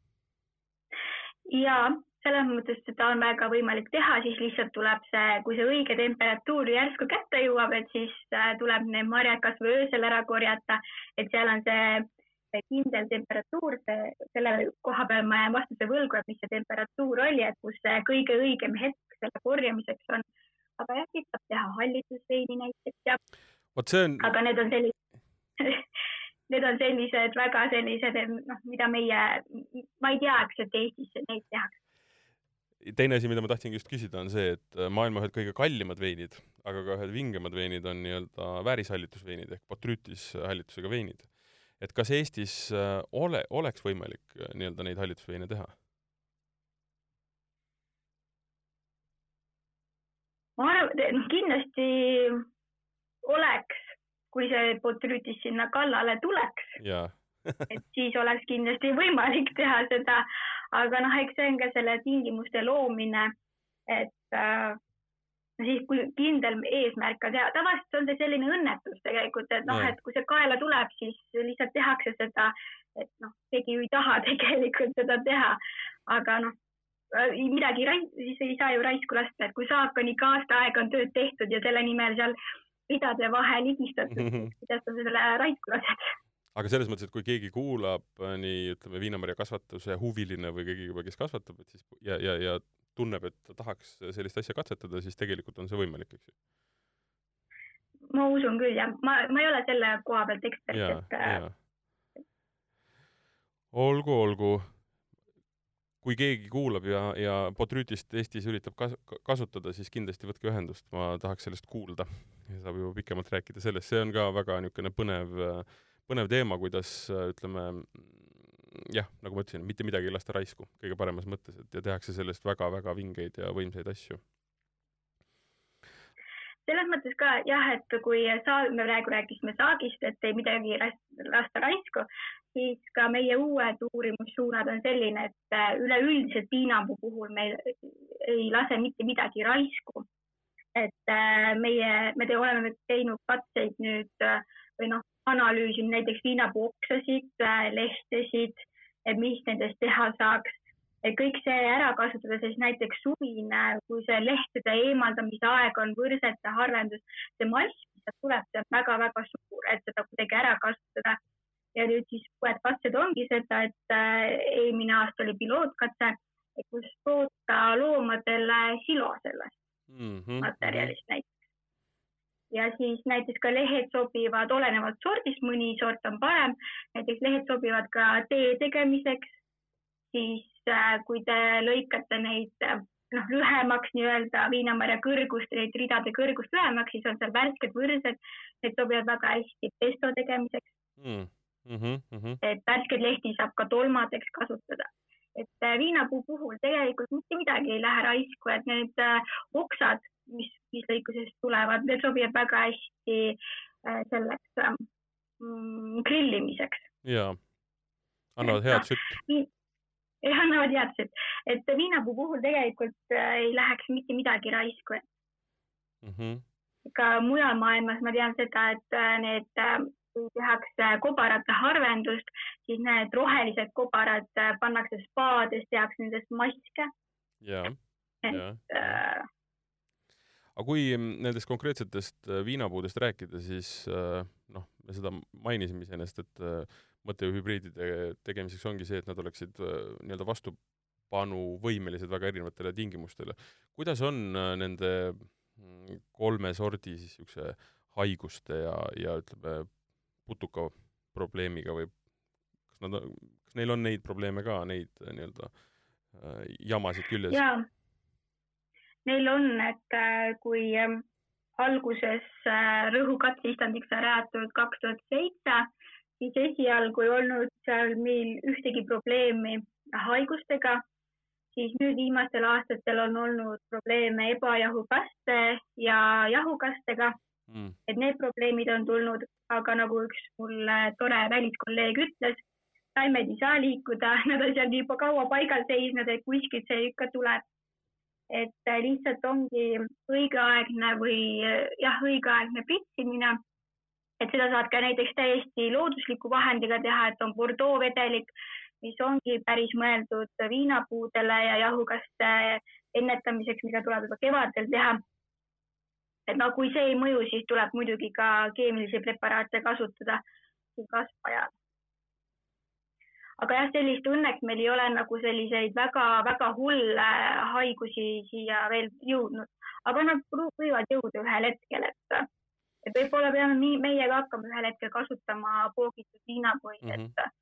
jaa, selles mõttes seda on väga võimalik teha, siis lihtsalt tuleb see, kui see õige temperatuur järsku kätte jõuab, et siis äh, tuleb need marjad kasvõi öösel ära korjata, et seal on see, kindel temperatuur, selle koha peal ma jään vastuse võlgu, et mis see temperatuur oli, et kus see kõige õigem hetk selle korjamiseks on. Aga jah, siis saab teha hallitusveini näiteks ja. vot see on. aga need on sellised need on sellised väga sellised, noh, mida meie, ma ei teaks, et Eestis neid tehakse teine asi, mida ma tahtsingi just küsida, on see, et äh, maailma ühed kõige kallimad veinid, aga ka ühed vingemad veinid on nii-öelda väärishallitusveinid ehk botrüütishallitusega veinid. et kas Eestis äh, ole, oleks võimalik äh, nii-öelda neid hallitusveine teha? Ma arvan, et noh, kindlasti oleks, kui see botrüütis sinna kallale tuleks. et siis oleks kindlasti võimalik teha seda. Aga noh, eks see on ka selle tingimuste loomine, et äh, siis kui kindel eesmärk on teha, tavaliselt on see selline õnnetus tegelikult, et noh, et kui see kaela tuleb, siis lihtsalt tehakse seda, et noh, keegi ju ei taha tegelikult seda teha, aga noh, äh, midagi siis ei saa ju raisku lasta, et kui saak on ikka aasta aega on tööd tehtud ja selle nimel seal ridade vahel higistatud, kuidas sa selle raisku lased aga selles mõttes, et kui keegi kuulab äh, nii, ütleme, viinamarja kasvatuse huviline või keegi juba, kes kasvatab, et siis ja, ja, ja tunneb, et ta tahaks sellist asja katsetada, siis tegelikult on see võimalik, eks ju? ma usun küll, jah. ma, ma ei ole selle koha pealt ekspert, et äh, olgu, olgu. Kui keegi kuulab ja, ja Botrüütist Eestis üritab kas-, kasutada, siis kindlasti võtke ühendust, ma tahaks sellest kuulda. saab ju pikemalt rääkida sellest, see on ka väga niisugune põnev põnev teema, kuidas ütleme, jah, nagu ma ütlesin, mitte midagi ei lasta raisku kõige paremas mõttes, et ja tehakse sellest väga-väga vingeid ja võimsaid asju. selles mõttes ka jah, et kui saa-, me praegu rääkisime saagist, et ei midagi lasta raisku, siis ka meie uued uurimussuunad on selline, et äh, üleüldiselt piinapuu puhul me ei lase mitte midagi raisku. et äh, meie, me te, oleme teinud katseid nüüd äh, või noh, analüüsin näiteks viinapuu oksasid, lehtesid, et mis nendest teha saaks. et kõik see ära kasutada, siis näiteks suvine, kui see lehtede eemaldamise aeg on võrsete harvendus, see mass, mis sealt tuleb, see on väga-väga suur, et seda kuidagi ära kasutada. Ja nüüd siis uued katsed ongi seda, et äh, eelmine aasta oli pilootkatse, kus toota loomadele silo sellest mm -hmm. materjalist näiteks. ja siis näiteks ka lehed sobivad olenevalt sordist, mõni sort on parem, näiteks lehed sobivad ka tee tegemiseks. siis äh, kui te lõikate neid äh, noh, lühemaks nii-öelda viinamarja kõrgust, neid ridade kõrgust lühemaks, siis on seal värsked võrsed, need sobivad väga hästi pesto tegemiseks mm. Mm -hmm. et värskeid lehti saab ka tolmadeks kasutada et äh, viinapuu puhul tegelikult mitte midagi ei lähe raisku, et need äh, oksad, mis viislõikusest tulevad, need sobivad väga hästi äh, selleks mm, grillimiseks. jaa, annavad head sütt. jah, annavad head sütt, et viinapuu puhul tegelikult ei läheks mitte midagi raisku mm. -hmm. ka mujal maailmas ma tean seda, et need kui tehakse kobarate harvendust, siis need rohelised kobarad äh, pannakse spaades, tehakse nendest maske. ja, ja. Äh, aga kui nendest konkreetsetest äh, viinapuudest rääkida, siis noh, me seda mainisime iseenesest, et mõte ju hübriidide tegemiseks ongi see, et nad oleksid nii-öelda vastupanuvõimelised väga erinevatele tingimustele. kuidas on nende kolme sordi siis niisuguse haiguste ja, ja ütleme, putuka probleemiga või kas nad, kas neil on neid probleeme ka, neid äh, nii-öelda äh, jamasid küljes? jaa, neil on, et äh, kui äh, alguses äh, rõhukatse-istandiks sai rajatud kaks tuhat seitse, siis esialgu ei olnud seal meil ühtegi probleemi haigustega, siis nüüd viimastel aastatel on olnud probleeme ebajahukaste ja jahukastega mm.. et need probleemid on tulnud, aga nagu üks mul tore väliskolleeg ütles, taimed ei saa liikuda, nad on seal juba kaua paigal seisnud, et kuskilt see ikka tuleb. et lihtsalt ongi õigeaegne või jah, õigeaegne pritsimine. et seda saad ka näiteks täiesti loodusliku vahendiga teha, et on Bordeaux vedelik, mis ongi päris mõeldud viinapuudele ja jahukaste ennetamiseks, mida tuleb juba kevadel teha et no kui see ei mõju, siis tuleb muidugi ka keemilisi preparaate kasutada kasvajal. aga jah, sellist õnneks meil ei ole nagu selliseid väga-väga hulle haigusi siia veel jõudnud, aga nad võivad jõuda ühel hetkel, et, et võib-olla peame meie ka hakkama ühel hetkel kasutama poogitud viinapuid mm, -hmm.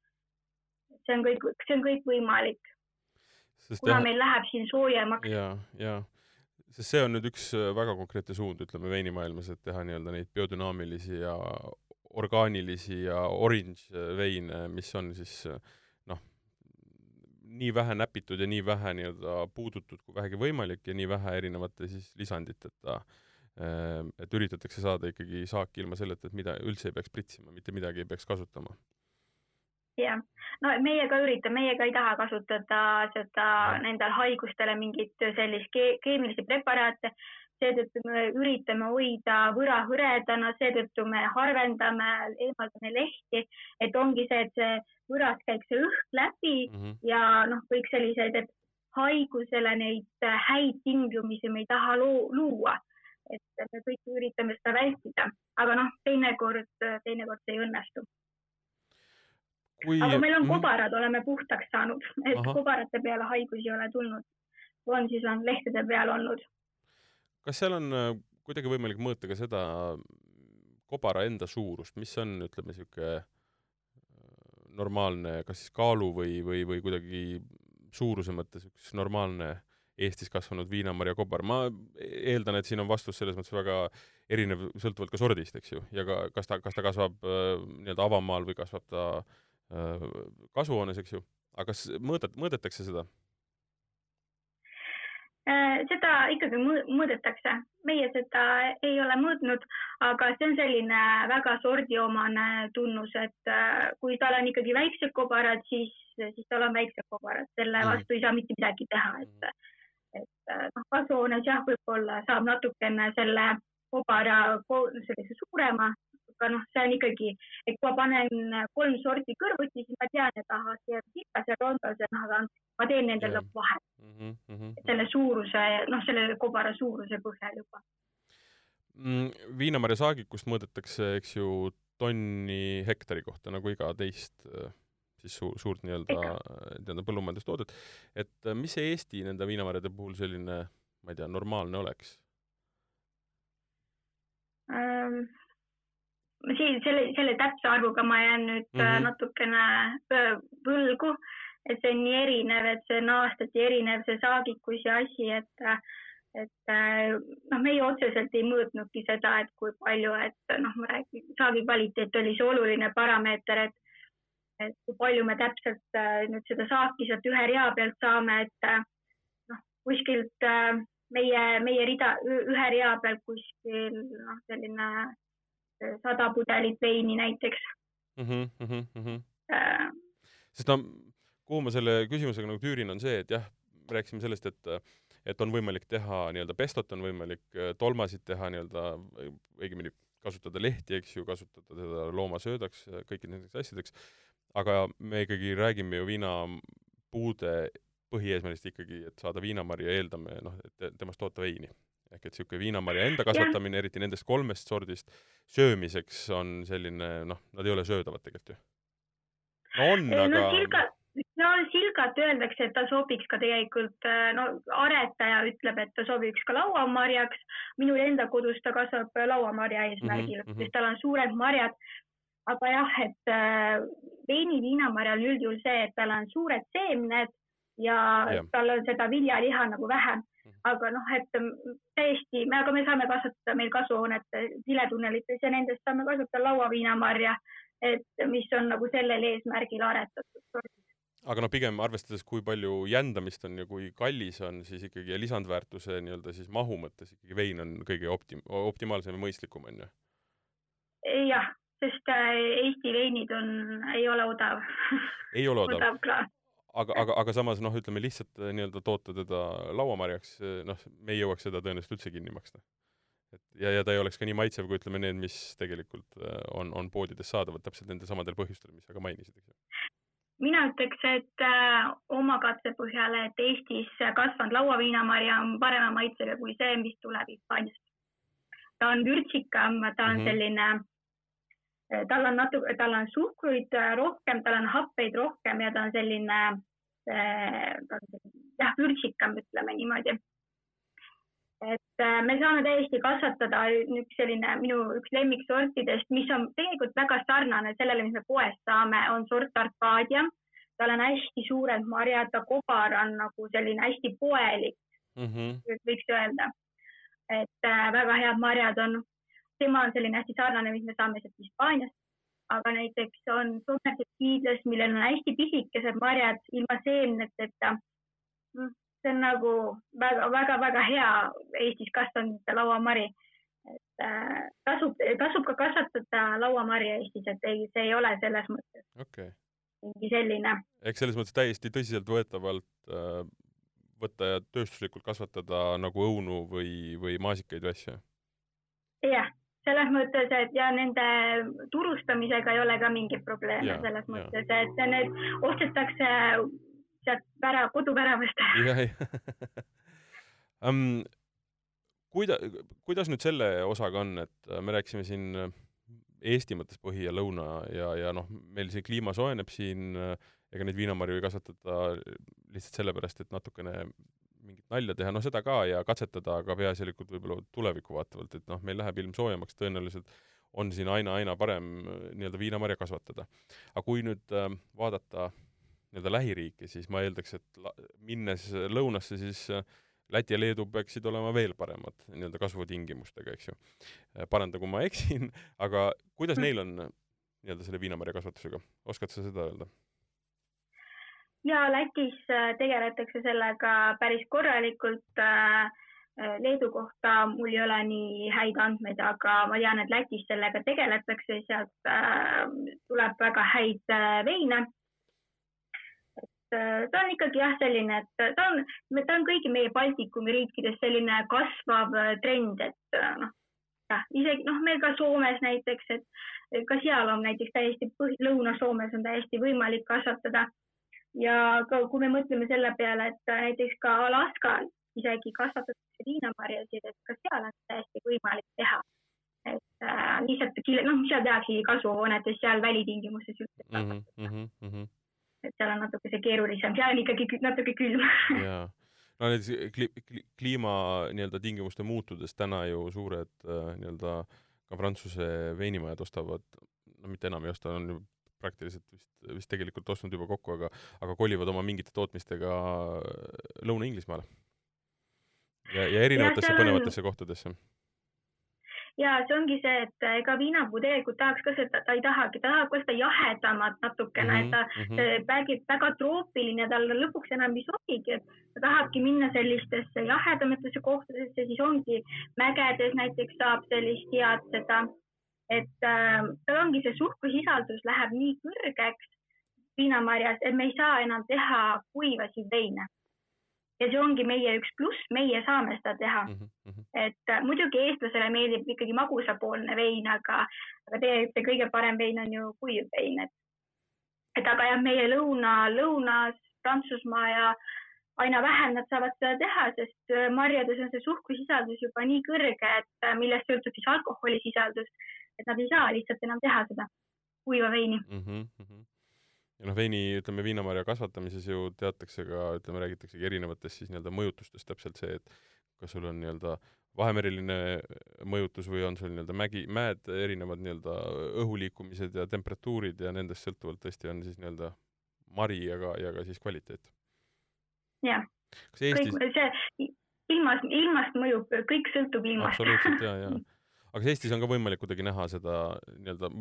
et see on kõik, see on kõik võimalik. kuna jah... meil läheb siin soojemaks. ja, ja sest see on nüüd üks äh, väga konkreetne suund, ütleme veinimaailmas, et teha nii-öelda neid biodünaamilisi ja orgaanilisi ja orange äh, veine, mis on siis äh, noh, nii vähe näpitud ja nii vähe nii-öelda puudutud kui vähegi võimalik ja nii vähe erinevate siis lisanditeta, et üritatakse saada ikkagi saaki ilma selleta, et mida üldse ei peaks pritsima, mitte midagi ei peaks kasutama jah, no meie ka üritame, meie ka ei taha kasutada seda nendel haigustele mingit sellist ke keemilisi preparaate. seetõttu me üritame hoida võra hõredana, seetõttu me harvendame, eemaldame lehti, et ongi see, et see võras käib see õhk läbi mm -hmm. ja noh, kõik sellised, et haigusele neid häid tingimusi me ei taha luua. Et me kõik üritame seda vältida, aga noh, teinekord, teinekord see ei õnnestu kui... aga meil on kobarad, oleme puhtaks saanud, et Aha. kobarate peale haigusi ei ole tulnud. on siis on lehtede peal olnud. kas seal on äh, kuidagi võimalik mõõta ka seda kobara enda suurust, mis on, ütleme, niisugune äh, normaalne, kas siis kaalu või, või, või kuidagi suuruse mõttes üks normaalne Eestis kasvanud viinamarja kobar, ma eeldan, et siin on vastus selles mõttes väga erinev, sõltuvalt ka sordist, eks ju, ja ka kas ta, kas ta kasvab äh, nii-öelda avamaal või kasvab ta äh, kasvuhoones, eks ju, aga kas mõõdet-, mõõdetakse seda? Äh, seda ikkagi mõõdetakse, meie seda ei ole mõõtnud, aga see on selline väga sordiomane tunnus, et äh, kui tal on ikkagi väiksed kobarad, siis, siis tal on väiksed kobarad, selle mm. vastu ei saa mitte midagi teha, et, et äh, noh, kasvuhoones jah, võib-olla saab natukene selle kobara sellise suurema, aga noh, see on ikkagi, et kui ma panen kolm sorti kõrvuti, siis ma tean, et ahah, see Tikas ja Rondos ja noh, ma teen nendel yeah. vahet mm. -hmm. selle suuruse, noh, selle kobara suuruse põhjal juba mm,. viinamarja saagikust mõõdetakse, eks ju, tonni hektari kohta nagu iga teist siis su suurt nii-öelda, nii-öelda põllumajandustoodet. et mis see Eesti nende viinamarjade puhul selline, ma ei tea, normaalne oleks? Siin selle, selle täpse arvuga ma jään nüüd mm -hmm. natukene võlgu, et see on nii erinev, et see on aastati erinev, see saagikus ja asi, et et noh, meie otseselt ei mõõtnudki seda, et kui palju, et noh, ma räägin, saagi kvaliteet oli see oluline parameeter, et et kui palju me täpselt nüüd seda saaki sealt ühe rea pealt saame, et noh, kuskilt meie, meie rida, ühe rea peal kuskil noh, selline sada pudelit veini näiteks mm. -hmm, mm -hmm. Äh, sest no kuhu ma selle küsimusega nagu tüürin, on see, et jah, rääkisime sellest, et et on võimalik teha nii-öelda pestot, on võimalik äh, tolmasid teha nii-öelda, õigemini kasutada lehti, eks ju, kasutada teda loomasöödaks, kõikideks nendeks asjadeks, aga me ikkagi räägime ju viinapuude põhieesmärgist ikkagi, et saada viinamarja, eeldame noh, et temast toota veini ehk et niisugune viinamarja enda kasvatamine, eriti nendest kolmest sordist, söömiseks on selline noh, nad ei ole söödavad tegelikult ju. no on, aga no, silga, no silgat öeldakse, et ta sobiks ka tegelikult, no aretaja ütleb, et ta sobiks ka lauamarjaks. minul enda kodus ta kasvab lauamarja eesmärgil mm, -hmm. sest tal on suured marjad. aga jah, et äh, veini viinamarjal on üldjuhul see, et tal on suured seemned ja, ja. tal on seda viljaliha nagu vähem aga noh, et mm, täiesti, aga me saame kasvatada meil kasvuhoonete siletunnelites ja nendest saame kasutada lauaviinamarja, et mis on nagu sellel eesmärgil aretatud. aga noh, pigem arvestades, kui palju jändamist on ja kui kallis on, siis ikkagi lisandväärtuse nii-öelda siis mahu mõttes ikkagi vein on kõige optim-, optimaalsem ja mõistlikum, on ju? jah, sest äh, Eesti veinid on, ei ole odav. ei ole odav, odav aga, aga, aga samas noh, ütleme lihtsalt äh, nii-öelda toota teda lauamarjaks, äh, noh, me ei jõuaks seda tõenäoliselt üldse kinni maksta. et ja, ja ta ei oleks ka nii maitsev, kui ütleme need, mis tegelikult äh, on, on poodides saadavad täpselt nendel samadel põhjustel, mis sa ka mainisid, eks ju. mina ütleks, et äh, oma katse põhjal, et Eestis kasvanud lauaviinamarja on parema maitsega kui see, mis tuleb Hispaaniast. ta on vürtsikam, ta on mm -hmm. selline tal on natuke, tal on suhkruid rohkem, tal on happeid rohkem ja ta on selline jah, vürtsikam, ütleme niimoodi. et me saame täiesti kasvatada üks selline minu üks lemmiksortidest, mis on tegelikult väga sarnane sellele, mis me poest saame, on sort Arcadia. tal on hästi suured marjad, ta kobar on nagu selline hästi poelik mm, -hmm. võiks öelda. et väga head marjad on tema on selline hästi sarnane, mis me saame sealt Hispaaniast. aga näiteks on soomlased hiidlas, millel on hästi pisikesed marjad ilma seemneteta. Mm, see on nagu väga-väga-väga hea Eestis kasvanud lauamari. et äh, tasub, tasub ka kasvatada lauamarja Eestis, et ei, see ei ole selles mõttes okay. mingi selline. ehk selles mõttes täiesti tõsiseltvõetavalt äh, võtta ja tööstuslikult kasvatada nagu õunu või, või maasikaid või asju? jah selles mõttes, et ja nende turustamisega ei ole ka mingit probleemi selles mõttes, et need ostetakse sealt vära, koduväravast. jah. um, kuida-, kuidas nüüd selle osaga on, et me rääkisime siin Eesti mõttes põhi ja lõuna ja, ja noh, meil see kliima soojeneb siin, ega neid viinamarju ei kasvatata lihtsalt sellepärast, et natukene mingit nalja teha, noh seda ka ja katsetada, aga peaasjalikult võib-olla tulevikku vaatavalt, et noh, meil läheb ilm soojemaks, tõenäoliselt on siin aina-aina parem äh, nii-öelda viinamarja kasvatada. aga kui nüüd äh, vaadata nii-öelda lähiriiki, siis ma eeldaks, et la, minnes lõunasse, siis äh, Läti ja Leedu peaksid olema veel paremad nii-öelda kasvutingimustega, eks ju. Äh, paranda, kui ma eksin, aga kuidas mm. neil on nii-öelda selle viinamarja kasvatusega, oskad sa seda öelda? Ja Lätis äh, tegeletakse sellega päris korralikult. Äh, äh, Leedu kohta mul ei ole nii häid andmeid, aga ma tean, et Lätis sellega tegeletakse, sealt tuleb väga häid veine. ta on ikkagi jah, selline, et ta on, ta on kõigi meie Baltikumi riikides selline kasvav trend, et noh, jah, isegi noh, meil ka Soomes näiteks, et ka seal on näiteks täiesti, Lõuna-Soomes on täiesti võimalik kasvatada ja ka kui me mõtleme selle peale, et näiteks ka Alaskal isegi kasvatatakse viinamarjasid, et ka seal on täiesti võimalik teha. et äh, lihtsalt noh, seal tehaksegi kasvuhoonetes, seal välitingimustes üldse mm. -hmm, mm -hmm. et seal on natuke see keerulisem, seal on ikkagi natuke külm jaa, no näiteks kli, kli, kliima nii-öelda tingimuste muutudes täna ju suured äh, nii-öelda ka Prantsuse veinimajad ostavad, no mitte enam ei osta, on ju praktiliselt vist, vist tegelikult ostnud juba kokku, aga aga kolivad oma mingite tootmistega Lõuna-Inglismaale. ja, ja erinevatesse põnevatesse kohtadesse ja see ongi see, et ega viinapuu tegelikult tahaks ka seda, ta ei tahagi, ta tahab ka seda jahedamat natukene mm, -hmm. et ta mm -hmm. räägib väga troopiline, tal lõpuks enam ei sobigi, et ta tahabki minna sellistesse jahedamatesse kohtadesse, siis ongi mägedes näiteks saab sellist head seda, et äh, tal ongi see suhkrusisaldus läheb nii kõrgeks viinamarjas, et me ei saa enam teha kuivasid veine ja see ongi meie üks pluss, meie saame seda teha mm. -hmm. et äh, muidugi eestlasele meeldib ikkagi magusapoolne vein, aga, aga tegelikult see kõige parem vein on ju kuiv vein, et, et aga jah, meie lõuna, lõunas Prantsusmaa ja aina vähem nad saavad seda teha, sest äh, marjades on see suhkrusisaldus juba nii kõrge, et äh, millest sõltub siis alkoholisisaldus, et nad ei saa lihtsalt enam teha seda kuiva veini mm. -hmm ja noh, veini, ütleme, viinamarja kasvatamises ju teatakse ka, ütleme, räägitaksegi erinevatest siis nii-öelda mõjutustest, täpselt see, et kas sul on nii-öelda vahemeriline mõjutus või on sul nii-öelda mägi, mäed, erinevad nii-öelda õhuliikumised ja temperatuurid ja nendest sõltuvalt tõesti on siis nii-öelda mari ja ka, ja ka siis kvaliteet. jah. kas Eestis kõik see ilmas, ilmast mõjub, kõik sõltub ilmast. absoluutselt, ja, ja. aga kas Eestis on ka võimalik kuidagi näha seda nii-öelda,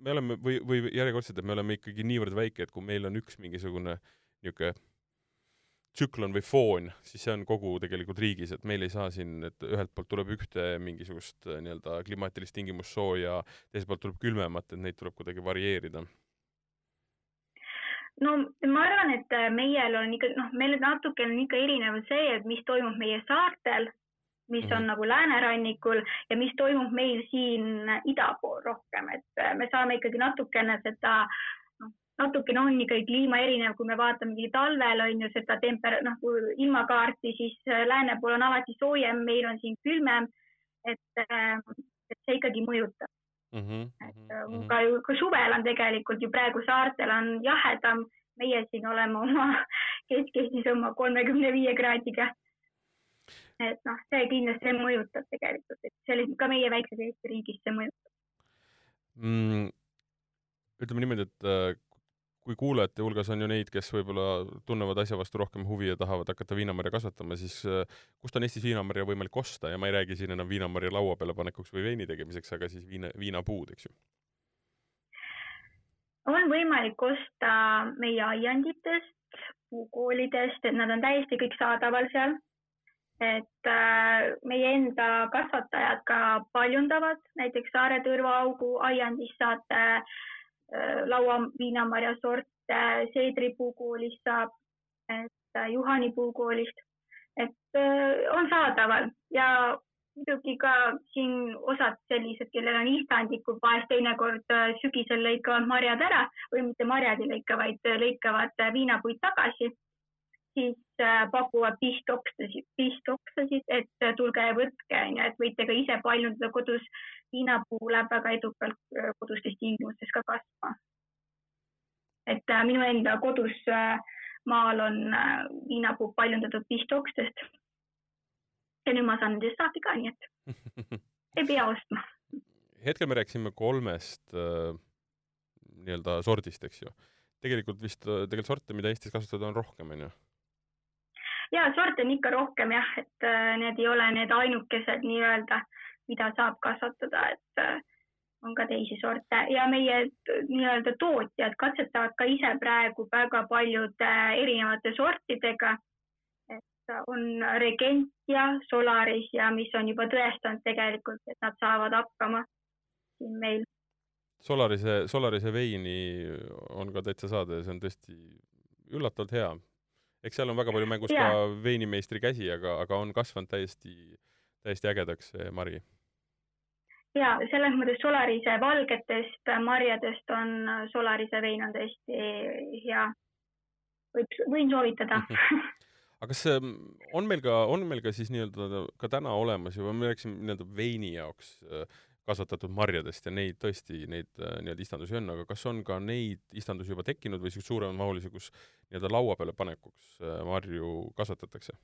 me oleme või, või järjekordselt, et me oleme ikkagi niivõrd väike, et kui meil on üks mingisugune niisugune tsüklon või foon, siis see on kogu tegelikult riigis, et meil ei saa siin, et ühelt poolt tuleb ühte mingisugust äh, nii-öelda klimaatilist tingimust sooja, teiselt poolt tuleb külmemat, et neid tuleb kuidagi varieerida. no ma arvan, et äh, meil on ikka, noh, meil natukene on ikka erinev see, et mis toimub meie saartel mis on mm -hmm. nagu läänerannikul ja mis toimub meil siin ida pool rohkem, et äh, me saame ikkagi natukene seda noh, natukene on ikkagi kliima erinev, kui me vaatamegi talvel on ju seda temper-, noh ilmakaarti, siis äh, lääne pool on alati soojem, meil on siin külmem. et, äh, et see ikkagi mõjutab mm. -hmm. et mm -hmm. ka, ka suvel on tegelikult ju praegu saartel on jahedam, meie siin oleme oma Kesk-Eestis oma kolmekümne viie kraadiga et noh, see kindlasti mõjutab tegelikult, et see oli ka meie väikses Eesti riigis, see mõjutab mm,. ütleme niimoodi, et äh, kui kuulajate hulgas on ju neid, kes võib-olla tunnevad asja vastu rohkem huvi ja tahavad hakata viinamarja kasvatama, siis äh, kust on Eestis viinamarja võimalik osta ja ma ei räägi siin enam viinamarja laua peale panekuks või veini tegemiseks, aga siis viina, viinapuud, eks ju? on võimalik osta meie aianditest, puukoolidest, et nad on täiesti kõik saadaval seal et äh, meie enda kasvatajad ka paljundavad, näiteks Saare Tõrvaaugu aiandis saate äh, lauaviinamarja sorte, seedripuukoolist saab, et äh, Juhani puukoolist, et on saadaval ja muidugi ka siin osad sellised, kellel on istandikud, vahest teinekord sügisel lõikavad marjad ära või mitte marjad ei lõika, vaid lõikavad viinapuid tagasi siis äh, pakuvad pistoksasid, pistoksasid, et äh, tulge ja võtke, onju, et võite ka ise paljundada kodus. viinapuu läheb väga edukalt äh, kodustes tingimustes ka kasvama. et minu enda kodus maal on viinapuu paljundatud pistokstest. ja nüüd ma saan nendest saaki ka, nii et ei pea ostma. hetkel me rääkisime kolmest äh, nii-öelda sordist, eks ju tegelikult vist, tegelikult sorte, mida Eestis kasutada, on rohkem, onju ja sorte on ikka rohkem jah, et äh, need ei ole need ainukesed nii-öelda, mida saab kasvatada, et äh, on ka teisi sorte ja meie nii-öelda tootjad katsetavad ka ise praegu väga paljude erinevate sortidega. et on Regentia, Solaris ja mis on juba tõestanud tegelikult, et nad saavad hakkama siin meil. Solarise, Solarise veini on ka täitsa saada ja see on tõesti üllatavalt hea eks seal on väga palju mängus ja. ka veinimeistri käsi, aga, aga on kasvanud täiesti, täiesti ägedaks see mari. ja selles mõttes Solarise valgetest marjadest on Solarise vein on tõesti hea. võib, võin soovitada aga kas ähm, on meil ka, on meil ka siis nii-öelda ka täna olemas juba, me rääkisime nii-öelda veini jaoks äh, kasvatatud marjadest ja neid tõesti, neid äh, nii-öelda istandusi on, aga kas on ka neid istandusi juba tekkinud või niisuguse suuremamahulisi, kus nii-öelda laua peale panekuks äh, marju kasvatatakse?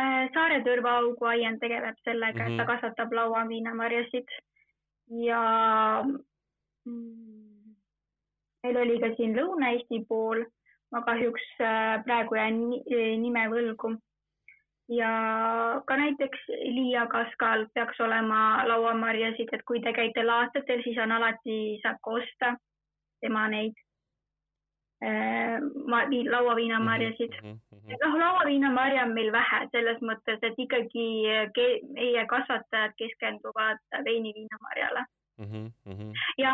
Äh, Saare Tõrvaaugu aiand tegeleb sellega mm, -hmm. et ta Mhm. kasvatab lauaviinamarjasid ja mm, meil oli ka siin Lõuna-Eesti pool, ma kahjuks praegu jään ni- nime võlgu. Ja ka näiteks Liia kaskal peaks olema lauamarjasid, et kui te käite laastatel, siis on alati, saab ka osta tema neid äh, ma- vii- lauaviinamarjasid mm. -hmm. noh, lauaviinamarja on meil vähe selles mõttes, et ikkagi ke- meie kasvatajad keskenduvad veiniviinamarjale Mm -hmm. ja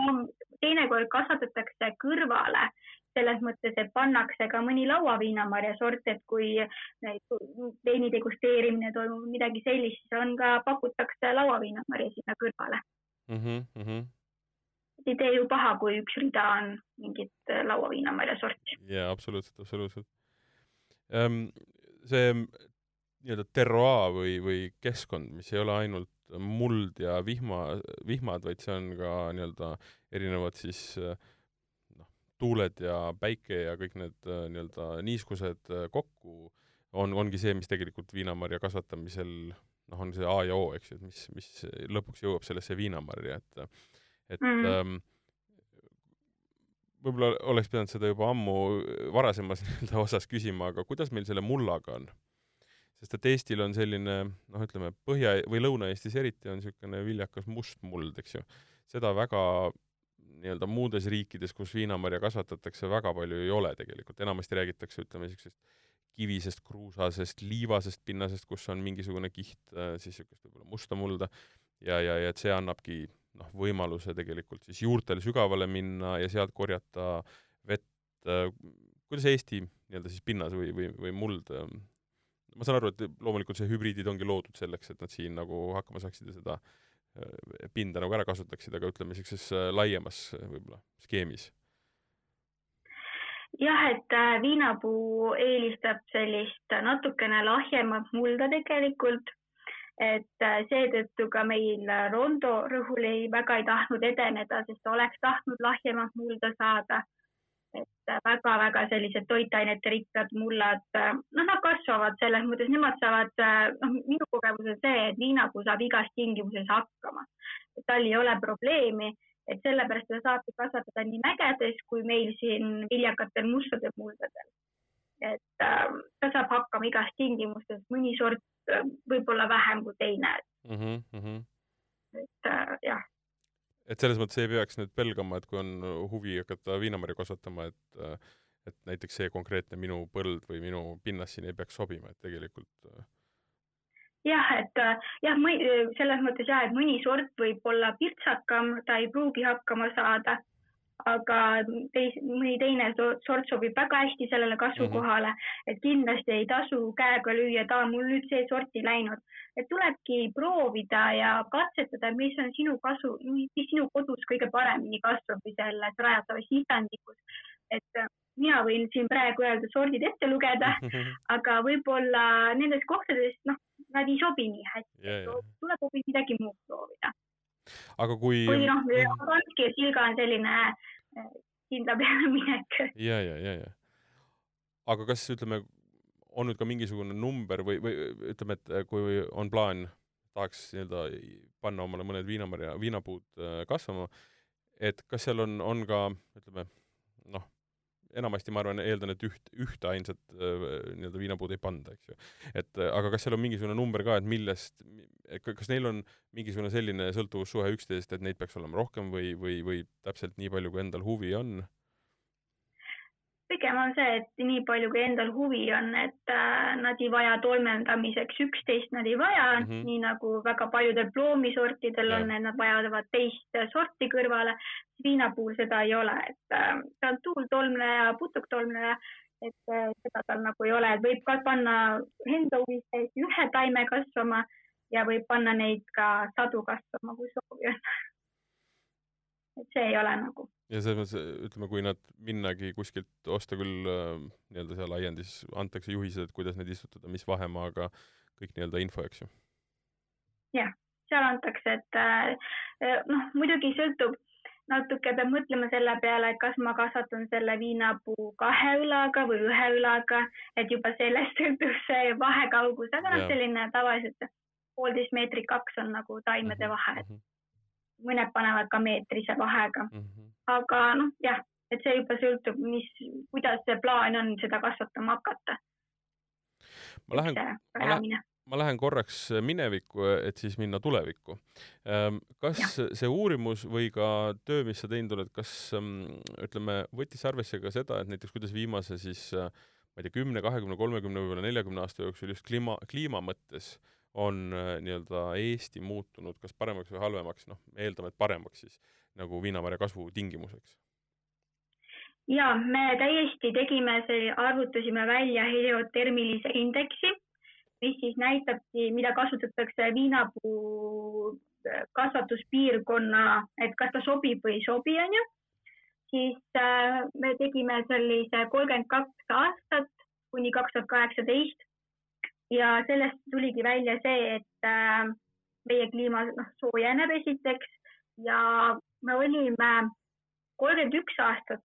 teinekord kasvatatakse kõrvale selles mõttes, et pannakse ka mõni lauaviinamarja sort, et kui veini degusteerimine toimub, midagi sellist, siis on ka, pakutakse lauaviinamarja sinna kõrvale. Mm -hmm. ei tee ju paha, kui üks rida on mingit lauaviinamarja sorti. jaa, absoluutselt, absoluutselt um,. see nii-öelda terroir või, või keskkond, mis ei ole ainult muld ja vihma, vihmad, vaid see on ka nii-öelda erinevad siis noh, tuuled ja päike ja kõik need nii-öelda niiskused kokku on, ongi see, mis tegelikult viinamarja kasvatamisel noh, on see A ja O, eks ju, et mis, mis lõpuks jõuab sellesse viinamarja, et et mm. ähm, võib-olla oleks pidanud seda juba ammu varasemas nii-öelda osas küsima, aga kuidas meil selle mullaga on? sest et Eestil on selline noh, ütleme Põhja- või Lõuna-Eestis eriti on niisugune viljakas must muld, eks ju. seda väga nii-öelda muudes riikides, kus viinamarja kasvatatakse, väga palju ei ole tegelikult, enamasti räägitakse, ütleme, niisugusest kivisest, kruusasest, liivasest pinnasest, kus on mingisugune kiht siis niisugust võib-olla musta mulda ja, ja, ja et see annabki noh, võimaluse tegelikult siis juurtel sügavale minna ja sealt korjata vett. kuidas Eesti nii-öelda siis pinnas või, või, või muld ma saan aru, et loomulikult see hübriidid ongi loodud selleks, et nad siin nagu hakkama saaksid ja seda pinda nagu ära kasutaksid, aga ütleme niisuguses laiemas võib-olla skeemis. jah, et viinapuu eelistab sellist natukene lahjemat mulda tegelikult et seetõttu ka meil Rondo rõhulei väga ei tahtnud edeneda, sest oleks tahtnud lahjemat mulda saada. Et väga-väga sellised toitainete rikkad mullad, noh, nad kasvavad selles mõttes, nemad saavad, noh, minu kogemus on see, et viinapuu saab igas tingimuses hakkama. tal ei ole probleemi, et sellepärast ta saabki kasvatada nii mägedes kui meil siin viljakatel mustadel muldadel. et äh, ta saab hakkama igas tingimustes, mõni sort võib-olla vähem kui teine mm. -hmm. et äh, jah. Et selles mõttes ei peaks nüüd pelgama, et kui on huvi hakata viinamarja kasvatama, et et näiteks see konkreetne minu põld või minu pinnas siin ei peaks sobima, et tegelikult jah, et jah, selles mõttes jah, et mõni sort võib olla pirtsakam, ta ei pruugi hakkama saada aga teis, mõni teine sort sobib väga hästi sellele kasvukohale mm, -hmm. et kindlasti ei tasu käega lüüa, et aa, mul nüüd see sort ei läinud. et tulebki proovida ja katsetada, mis on sinu kasu, mis sinu kodus kõige paremini kasvab või selles rajatavas sisendikus. et mina võin siin praegu öelda sordid ette lugeda mm, -hmm. aga võib-olla nendes kohtades, noh, nad ei sobi nii hästi yeah,. Yeah. tuleb hoopis midagi muud proovida aga kui kui noh, Kanski ja Silga on selline kindla peale minek. ja, ja, ja, ja. aga kas ütleme, on nüüd ka mingisugune number või, või ütleme, et kui on plaan, tahaks nii-öelda panna omale mõned viinamarja, viinapuud kasvama, et kas seal on, on ka ütleme noh, enamasti ma arvan, eeldan, et üht, ühte ainsat nii-öelda viinapuud ei panda, eks ju. et aga kas seal on mingisugune number ka, et millest, kas neil on mingisugune selline sõltuvussuhe üksteisest, et neid peaks olema rohkem või, või, või täpselt nii palju, kui endal huvi on? Pigem on see, et nii palju, kui endal huvi on, et äh, nad ei vaja tolmeldamiseks üksteist, nad ei vaja mm, -hmm. nii nagu väga paljudel ploomisortidel on, et nad vajavad teist sorti kõrvale. viina puhul seda ei ole, et äh, ta on tuultolmleja, putuktolmleja, et äh, seda tal nagu ei ole, et võib ka panna enda huvis täiesti ühe taime kasvama ja võib panna neid ka sadu kasvama, kui soovi on. et see ei ole nagu ja selles mõttes, ütleme, kui nad minnagi kuskilt osta küll äh, nii-öelda seal aiandis, antakse juhised, kuidas neid istutada, mis vahemaaga, kõik nii-öelda info, eks ju? jah, seal antakse, et äh, noh, muidugi sõltub, natuke peab mõtlema selle peale, et kas ma kasvatan selle viinapuu kahe õlaga või ühe õlaga, et juba sellest sõltub see vahekaugus, aga noh, selline tavaliselt poolteist meetrit kaks on nagu taimede mhm, vahe, et mhm. Mõned panevad ka meetrise vahega mm. -hmm. aga noh, jah, et see juba sõltub, mis, kuidas see plaan on seda kasvatama hakata. ma lähen, ma lähen, ma lähen korraks minevikku, et siis minna tulevikku. Ehm, kas ja. see uurimus või ka töö, mis sa teinud oled, kas mm, ütleme, võttis arvesse ka seda, et näiteks kuidas viimase siis ma ei tea, kümne, kahekümne, kolmekümne, võib-olla neljakümne aasta jooksul just kliima, kliima mõttes on nii-öelda Eesti muutunud kas paremaks või halvemaks, noh, me eeldame, et paremaks siis, nagu viinamarja kasvu tingimuseks? ja me täiesti tegime, arvutasime välja heliotermilise indeksi mis siis näitabki, mida kasutatakse viinapuu äh, kasvatuspiirkonna, et kas ta sobib või ei sobi, onju. siis äh, me tegime sellise kolmkümmend kaks aastat kuni kaks tuhat kaheksateist ja sellest tuligi välja see, et äh, meie kliima noh, soojeneb esiteks ja me olime kolmkümmend üks aastat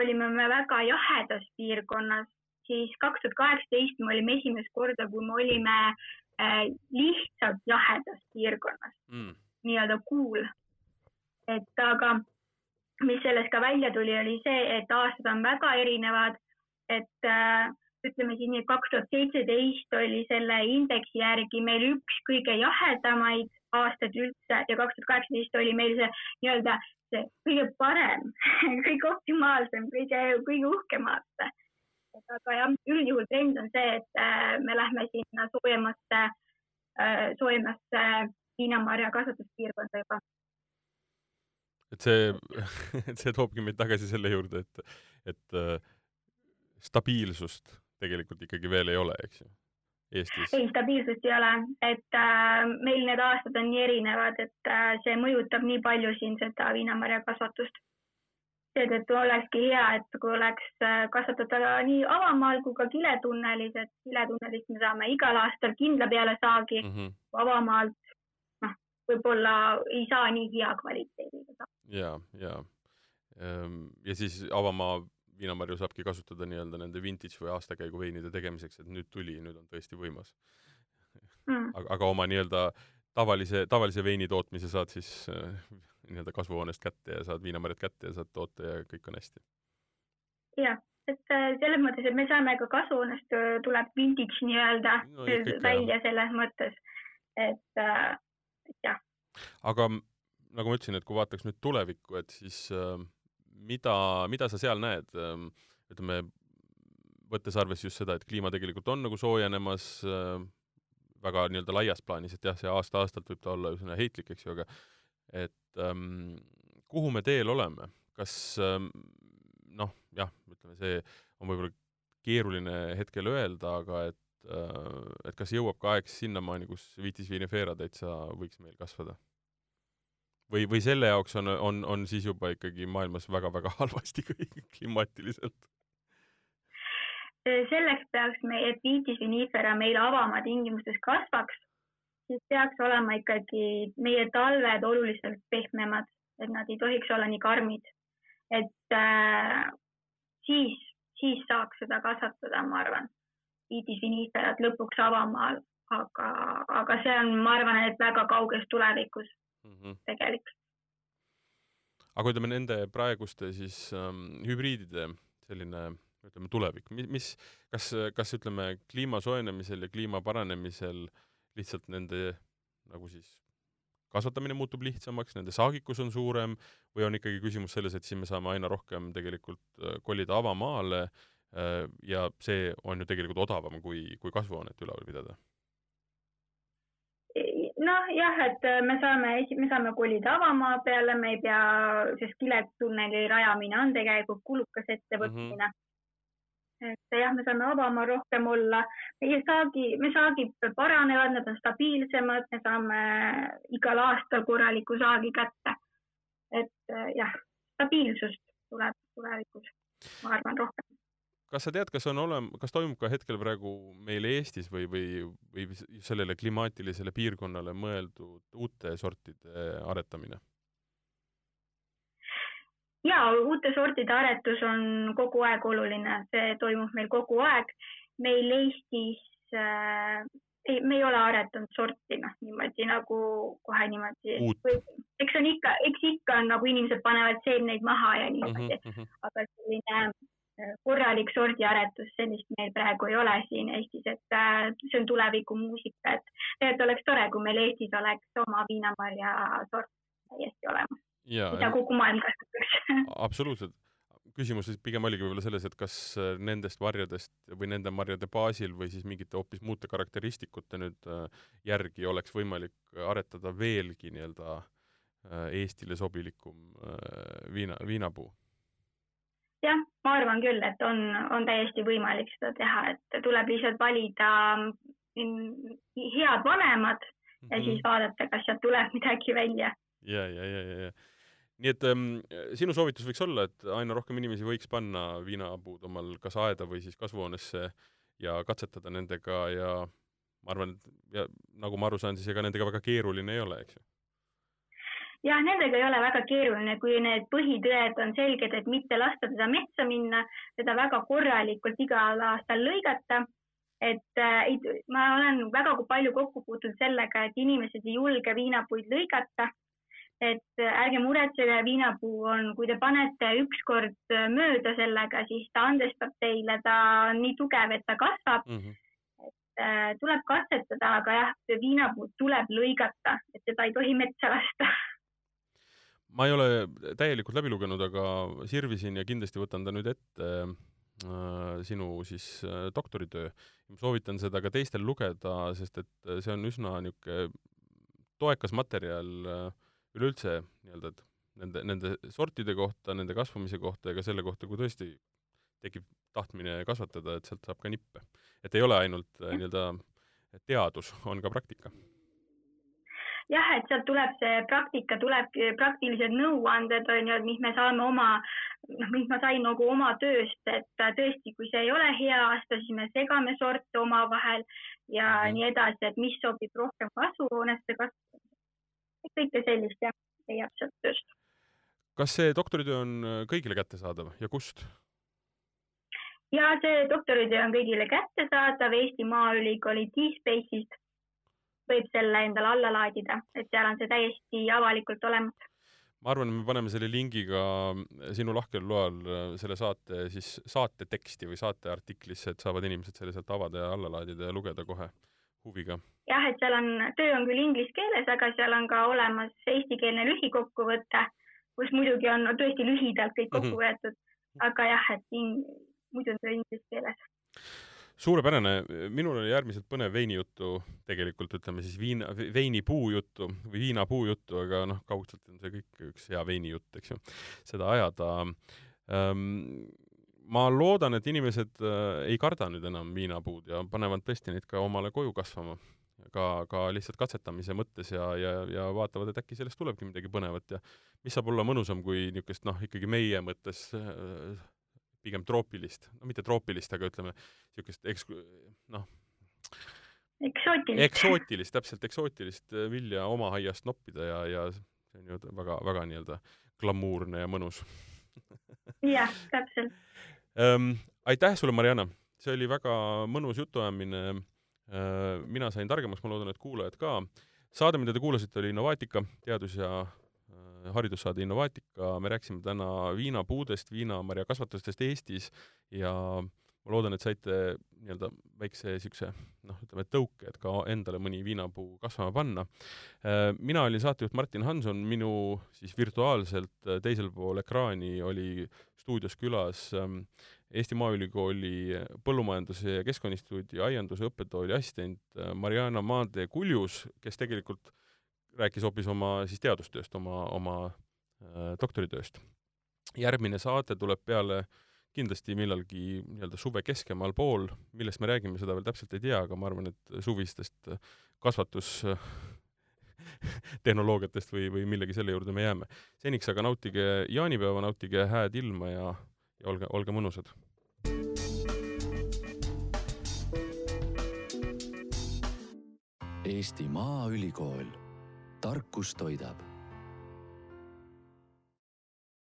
olime me väga jahedas piirkonnas siis kaks tuhat kaheksateist me olime esimest korda, kui me olime äh, lihtsalt jahedas piirkonnas mm., nii-öelda cool. et aga mis sellest ka välja tuli, oli see, et aastad on väga erinevad, et äh, ütleme siis nii, et kaks tuhat seitseteist oli selle indeksi järgi meil üks kõige jahedamaid aastaid üldse ja kaks tuhat kaheksateist oli meil see nii-öelda see kõige parem kõige optimaalsem, kõige, kõige uhkem aasta aga jah, üldjuhul trend on see, et äh, me lähme sinna soojemasse, äh, soojemasse viinamarja kasvatuspiirkonda juba. et see, et see toobki meid tagasi selle juurde, et, et äh, stabiilsust tegelikult ikkagi veel ei ole, eks ju, Eestis? ei, stabiilsust ei ole, et äh, meil need aastad on nii erinevad, et äh, see mõjutab nii palju siin seda viinamarja kasvatust seetõttu olekski hea, et kui oleks äh, kasvatada nii avamaal kui ka kiletunnelis, et kiletunnelist me saame igal aastal kindla peale saagi mm, -hmm. avamaalt noh, võib-olla ei saa nii hea kvaliteediga. ja, ja, ehm, ja siis avamaa viinamarju saabki kasutada nii-öelda nende vintage või aastakäigu veinide tegemiseks, et nüüd tuli, nüüd on tõesti võimas mm.. aga, aga oma nii-öelda tavalise, tavalise veini tootmise saad siis äh, nii-öelda kasvuhoonest kätte ja saad viinamarjad kätte ja saad toota ja kõik on hästi. jah, et äh, selles mõttes, et me saame ka kasvuhoonest äh, tuleb vintage nii-öelda no, välja jah. selles mõttes, et, äh, jah. aga nagu ma ütlesin, et kui vaataks nüüd tulevikku, et siis äh, mida, mida sa seal näed äh,, ütleme, võttes arvesse just seda, et kliima tegelikult on nagu soojenemas äh, väga nii-öelda laias plaanis, et jah, see aasta-aastalt võib ta olla üsna heitlik, eks ju, aga et ähm, kuhu me teel oleme, kas ähm, noh, jah, ütleme, see on võib-olla keeruline hetkel öelda, aga et äh, et kas jõuab ka aeg sinnamaani, kus Vitis vinifera täitsa võiks meil kasvada? Või, või selle jaoks on, on, on siis juba ikkagi maailmas väga-väga halvasti kõik klimaatiliselt? selleks peaks me, et Vitis vinifera meil avamaa tingimustes kasvaks, siis peaks olema ikkagi meie talved oluliselt pehmemad, et nad ei tohiks olla nii karmid. et äh, siis, siis saaks seda kasvatada, ma arvan, viidis viniiferat lõpuks avamaal, aga, aga see on, ma arvan, et väga kauges tulevikus mm -hmm. tegelikult. aga ütleme nende praeguste siis ähm, hübriidide selline ütleme tulevik, mis, kas, kas ütleme kliima soojenemisel ja kliima paranemisel lihtsalt nende nagu siis kasvatamine muutub lihtsamaks, nende saagikus on suurem või on ikkagi küsimus selles, et siin me saame aina rohkem tegelikult äh, kolida avamaale äh, ja see on ju tegelikult odavam kui, kui kasvuhoonet üleval pidada? Noh, jah, et äh, me saame, me saame kolida avamaa peale, me ei pea, sest kiletunneli rajamine on tegelikult kulukas ettevõtmine mm. -hmm et jah, me saame vabama rohkem olla, meie saagi, me saagid paranevad, nad on stabiilsemad, me saame igal aastal korraliku saagi kätte. et jah, stabiilsust tuleb tulevikus, ma arvan, rohkem. Kas sa tead, kas on olem-, kas toimub ka hetkel praegu meil Eestis või, või, või sellele klimaatilisele piirkonnale mõeldud uute sortide aretamine? ja uute sortide aretus on kogu aeg oluline, see toimub meil kogu aeg. meil Eestis äh, ei, me ei ole aretanud sorti noh, niimoodi nagu kohe niimoodi. eks on ikka, eks ikka on nagu inimesed panevad seemneid maha ja niimoodi mm, -hmm. aga selline korralik sordiaretus, sellist meil praegu ei ole siin Eestis, et äh, see on tulevikumuusika, et tegelikult oleks tore, kui meil Eestis oleks oma viinamarja sort täiesti olemas mida kogu maailm kasutaks absoluutselt. küsimus siis pigem oligi võib-olla selles, et kas äh, nendest marjadest või nende marjade baasil või siis mingite hoopis muude karakteristikute nüüd äh, järgi oleks võimalik aretada veelgi nii-öelda Eestile sobilikum viina, viinapuu? jah, ma arvan küll, et on, on täiesti võimalik seda teha, et tuleb lihtsalt valida mm, head vanemad ja mm -hmm. siis vaadata, kas sealt tuleb midagi välja. ja, ja, ja, ja, ja nii et ähm, sinu soovitus võiks olla, et aina rohkem inimesi võiks panna viinapuud omal kas aeda või siis kasvuhoonesse ja katsetada nendega ja ma arvan, et ja nagu ma aru saan, siis ega nendega väga keeruline ei ole, eks ju? Jah, nendega ei ole väga keeruline, kui need põhitõed on selged, et mitte lasta teda metsa minna, teda väga korralikult igal aastal lõigata. et äh, ma olen väga palju kokku puutunud sellega, et inimesed ei julge viinapuid lõigata et äh, ärge muretsege, viinapuu on, kui te panete ükskord äh, mööda sellega, siis ta andestab teile, ta on nii tugev, et ta kasvab mm. -hmm. et tuleb katsetada, aga jah, viinapuud tuleb lõigata, et seda ei tohi metsa lasta ma ei ole täielikult läbi lugenud, aga sirvisin ja kindlasti võtan ta nüüd ette äh, sinu siis äh, doktoritöö. soovitan seda ka teistel lugeda, sest et see on üsna niisugune toekas materjal äh, üleüldse nii-öelda, et nende, nende sortide kohta, nende kasvamise kohta ja ka selle kohta, kui tõesti tekib tahtmine kasvatada, et sealt saab ka nippe. et ei ole ainult äh, nii-öelda teadus, on ka praktika. Jah, et sealt tuleb see praktika, tuleb praktilised nõuanded, on ju, et mis me saame oma, noh, mis ma sain nagu oma tööst, et tõesti, kui see ei ole hea aasta, siis me segame sorte omavahel ja mm -hmm. nii edasi, et mis sobib rohkem kasvuhoonesse kasvatamiseks kõike sellist jah, leiab sealt tööst. kas see doktoritöö on äh, kõigile kättesaadav ja kust? ja see doktoritöö on kõigile kättesaadav Eesti Maaülikooli D-Space'ist. Võib selle endale alla laadida, et seal on see täiesti avalikult olemas ma arvan, et me paneme selle lingi ka sinu lahkel loal äh, selle saate siis saate teksti või saate artiklisse, et saavad inimesed selle sealt avada ja alla laadida ja lugeda kohe huviga jah, et seal on, töö on küll inglise keeles, aga seal on ka olemas eestikeelne lühikokkuvõte, kus muidugi on no, tõesti lühidalt kõik kokku mhm. võetud mm, -hmm. aga jah, et in, muidu on töö inglise keeles suurepärane, minul oli äärmiselt põnev veinijuttu, tegelikult ütleme siis viina, veinipuu juttu või viinapuu juttu, aga noh, kaudselt on see kõik üks hea veinijutt, eks ju, seda ajada. Ähm, ma loodan, et inimesed äh, ei karda nüüd enam viinapuud ja panevad tõesti neid ka omale koju kasvama. Ka, ka lihtsalt katsetamise mõttes ja, ja, ja vaatavad, et äkki sellest tulebki midagi põnevat ja mis saab olla mõnusam kui niisugust noh, ikkagi meie mõttes äh, pigem troopilist, no mitte troopilist, aga ütleme, niisugust eks-, noh, eksootilist, eksootilist, täpselt eksootilist äh, vilja oma aiast noppida ja, ja see on ju väga, väga nii-öelda glamuurne ja mõnus. Jah, täpselt. Ähm,. aitäh sulle, Marianna, see oli väga mõnus jutuajamine. Äh, mina sain targemaks, ma loodan, et kuulajad ka. saade, mida te kuulasite, oli Innovaatika, teadus- ja haridussaade Innovaatika, me rääkisime täna viinapuudest, viinamarjakasvatustest Eestis ja ma loodan, et saite nii-öelda väikse niisuguse noh, ütleme tõuke, et ka endale mõni viinapuu kasvama panna. Äh, mina olin saatejuht Martin Hanson, minu siis virtuaalselt teisel pool ekraani oli stuudios külas ähm, Eesti Maaülikooli Põllumajanduse ja Keskkonnainstituudi aianduse õppetooli assistent äh, Mariana Maantee Kuljus, kes tegelikult rääkis hoopis oma siis teadustööst, oma, oma äh, doktoritööst. järgmine saade tuleb peale kindlasti millalgi nii-öelda suve keskemal pool, millest me räägime, seda veel täpselt ei tea, aga ma arvan, et suvistest kasvatustehnoloogiatest või, või millegi selle juurde me jääme. seniks aga nautige jaanipäeva, nautige hääd ilma ja ja olge, olge mõnusad. Eesti Maaülikool, tarkus toidab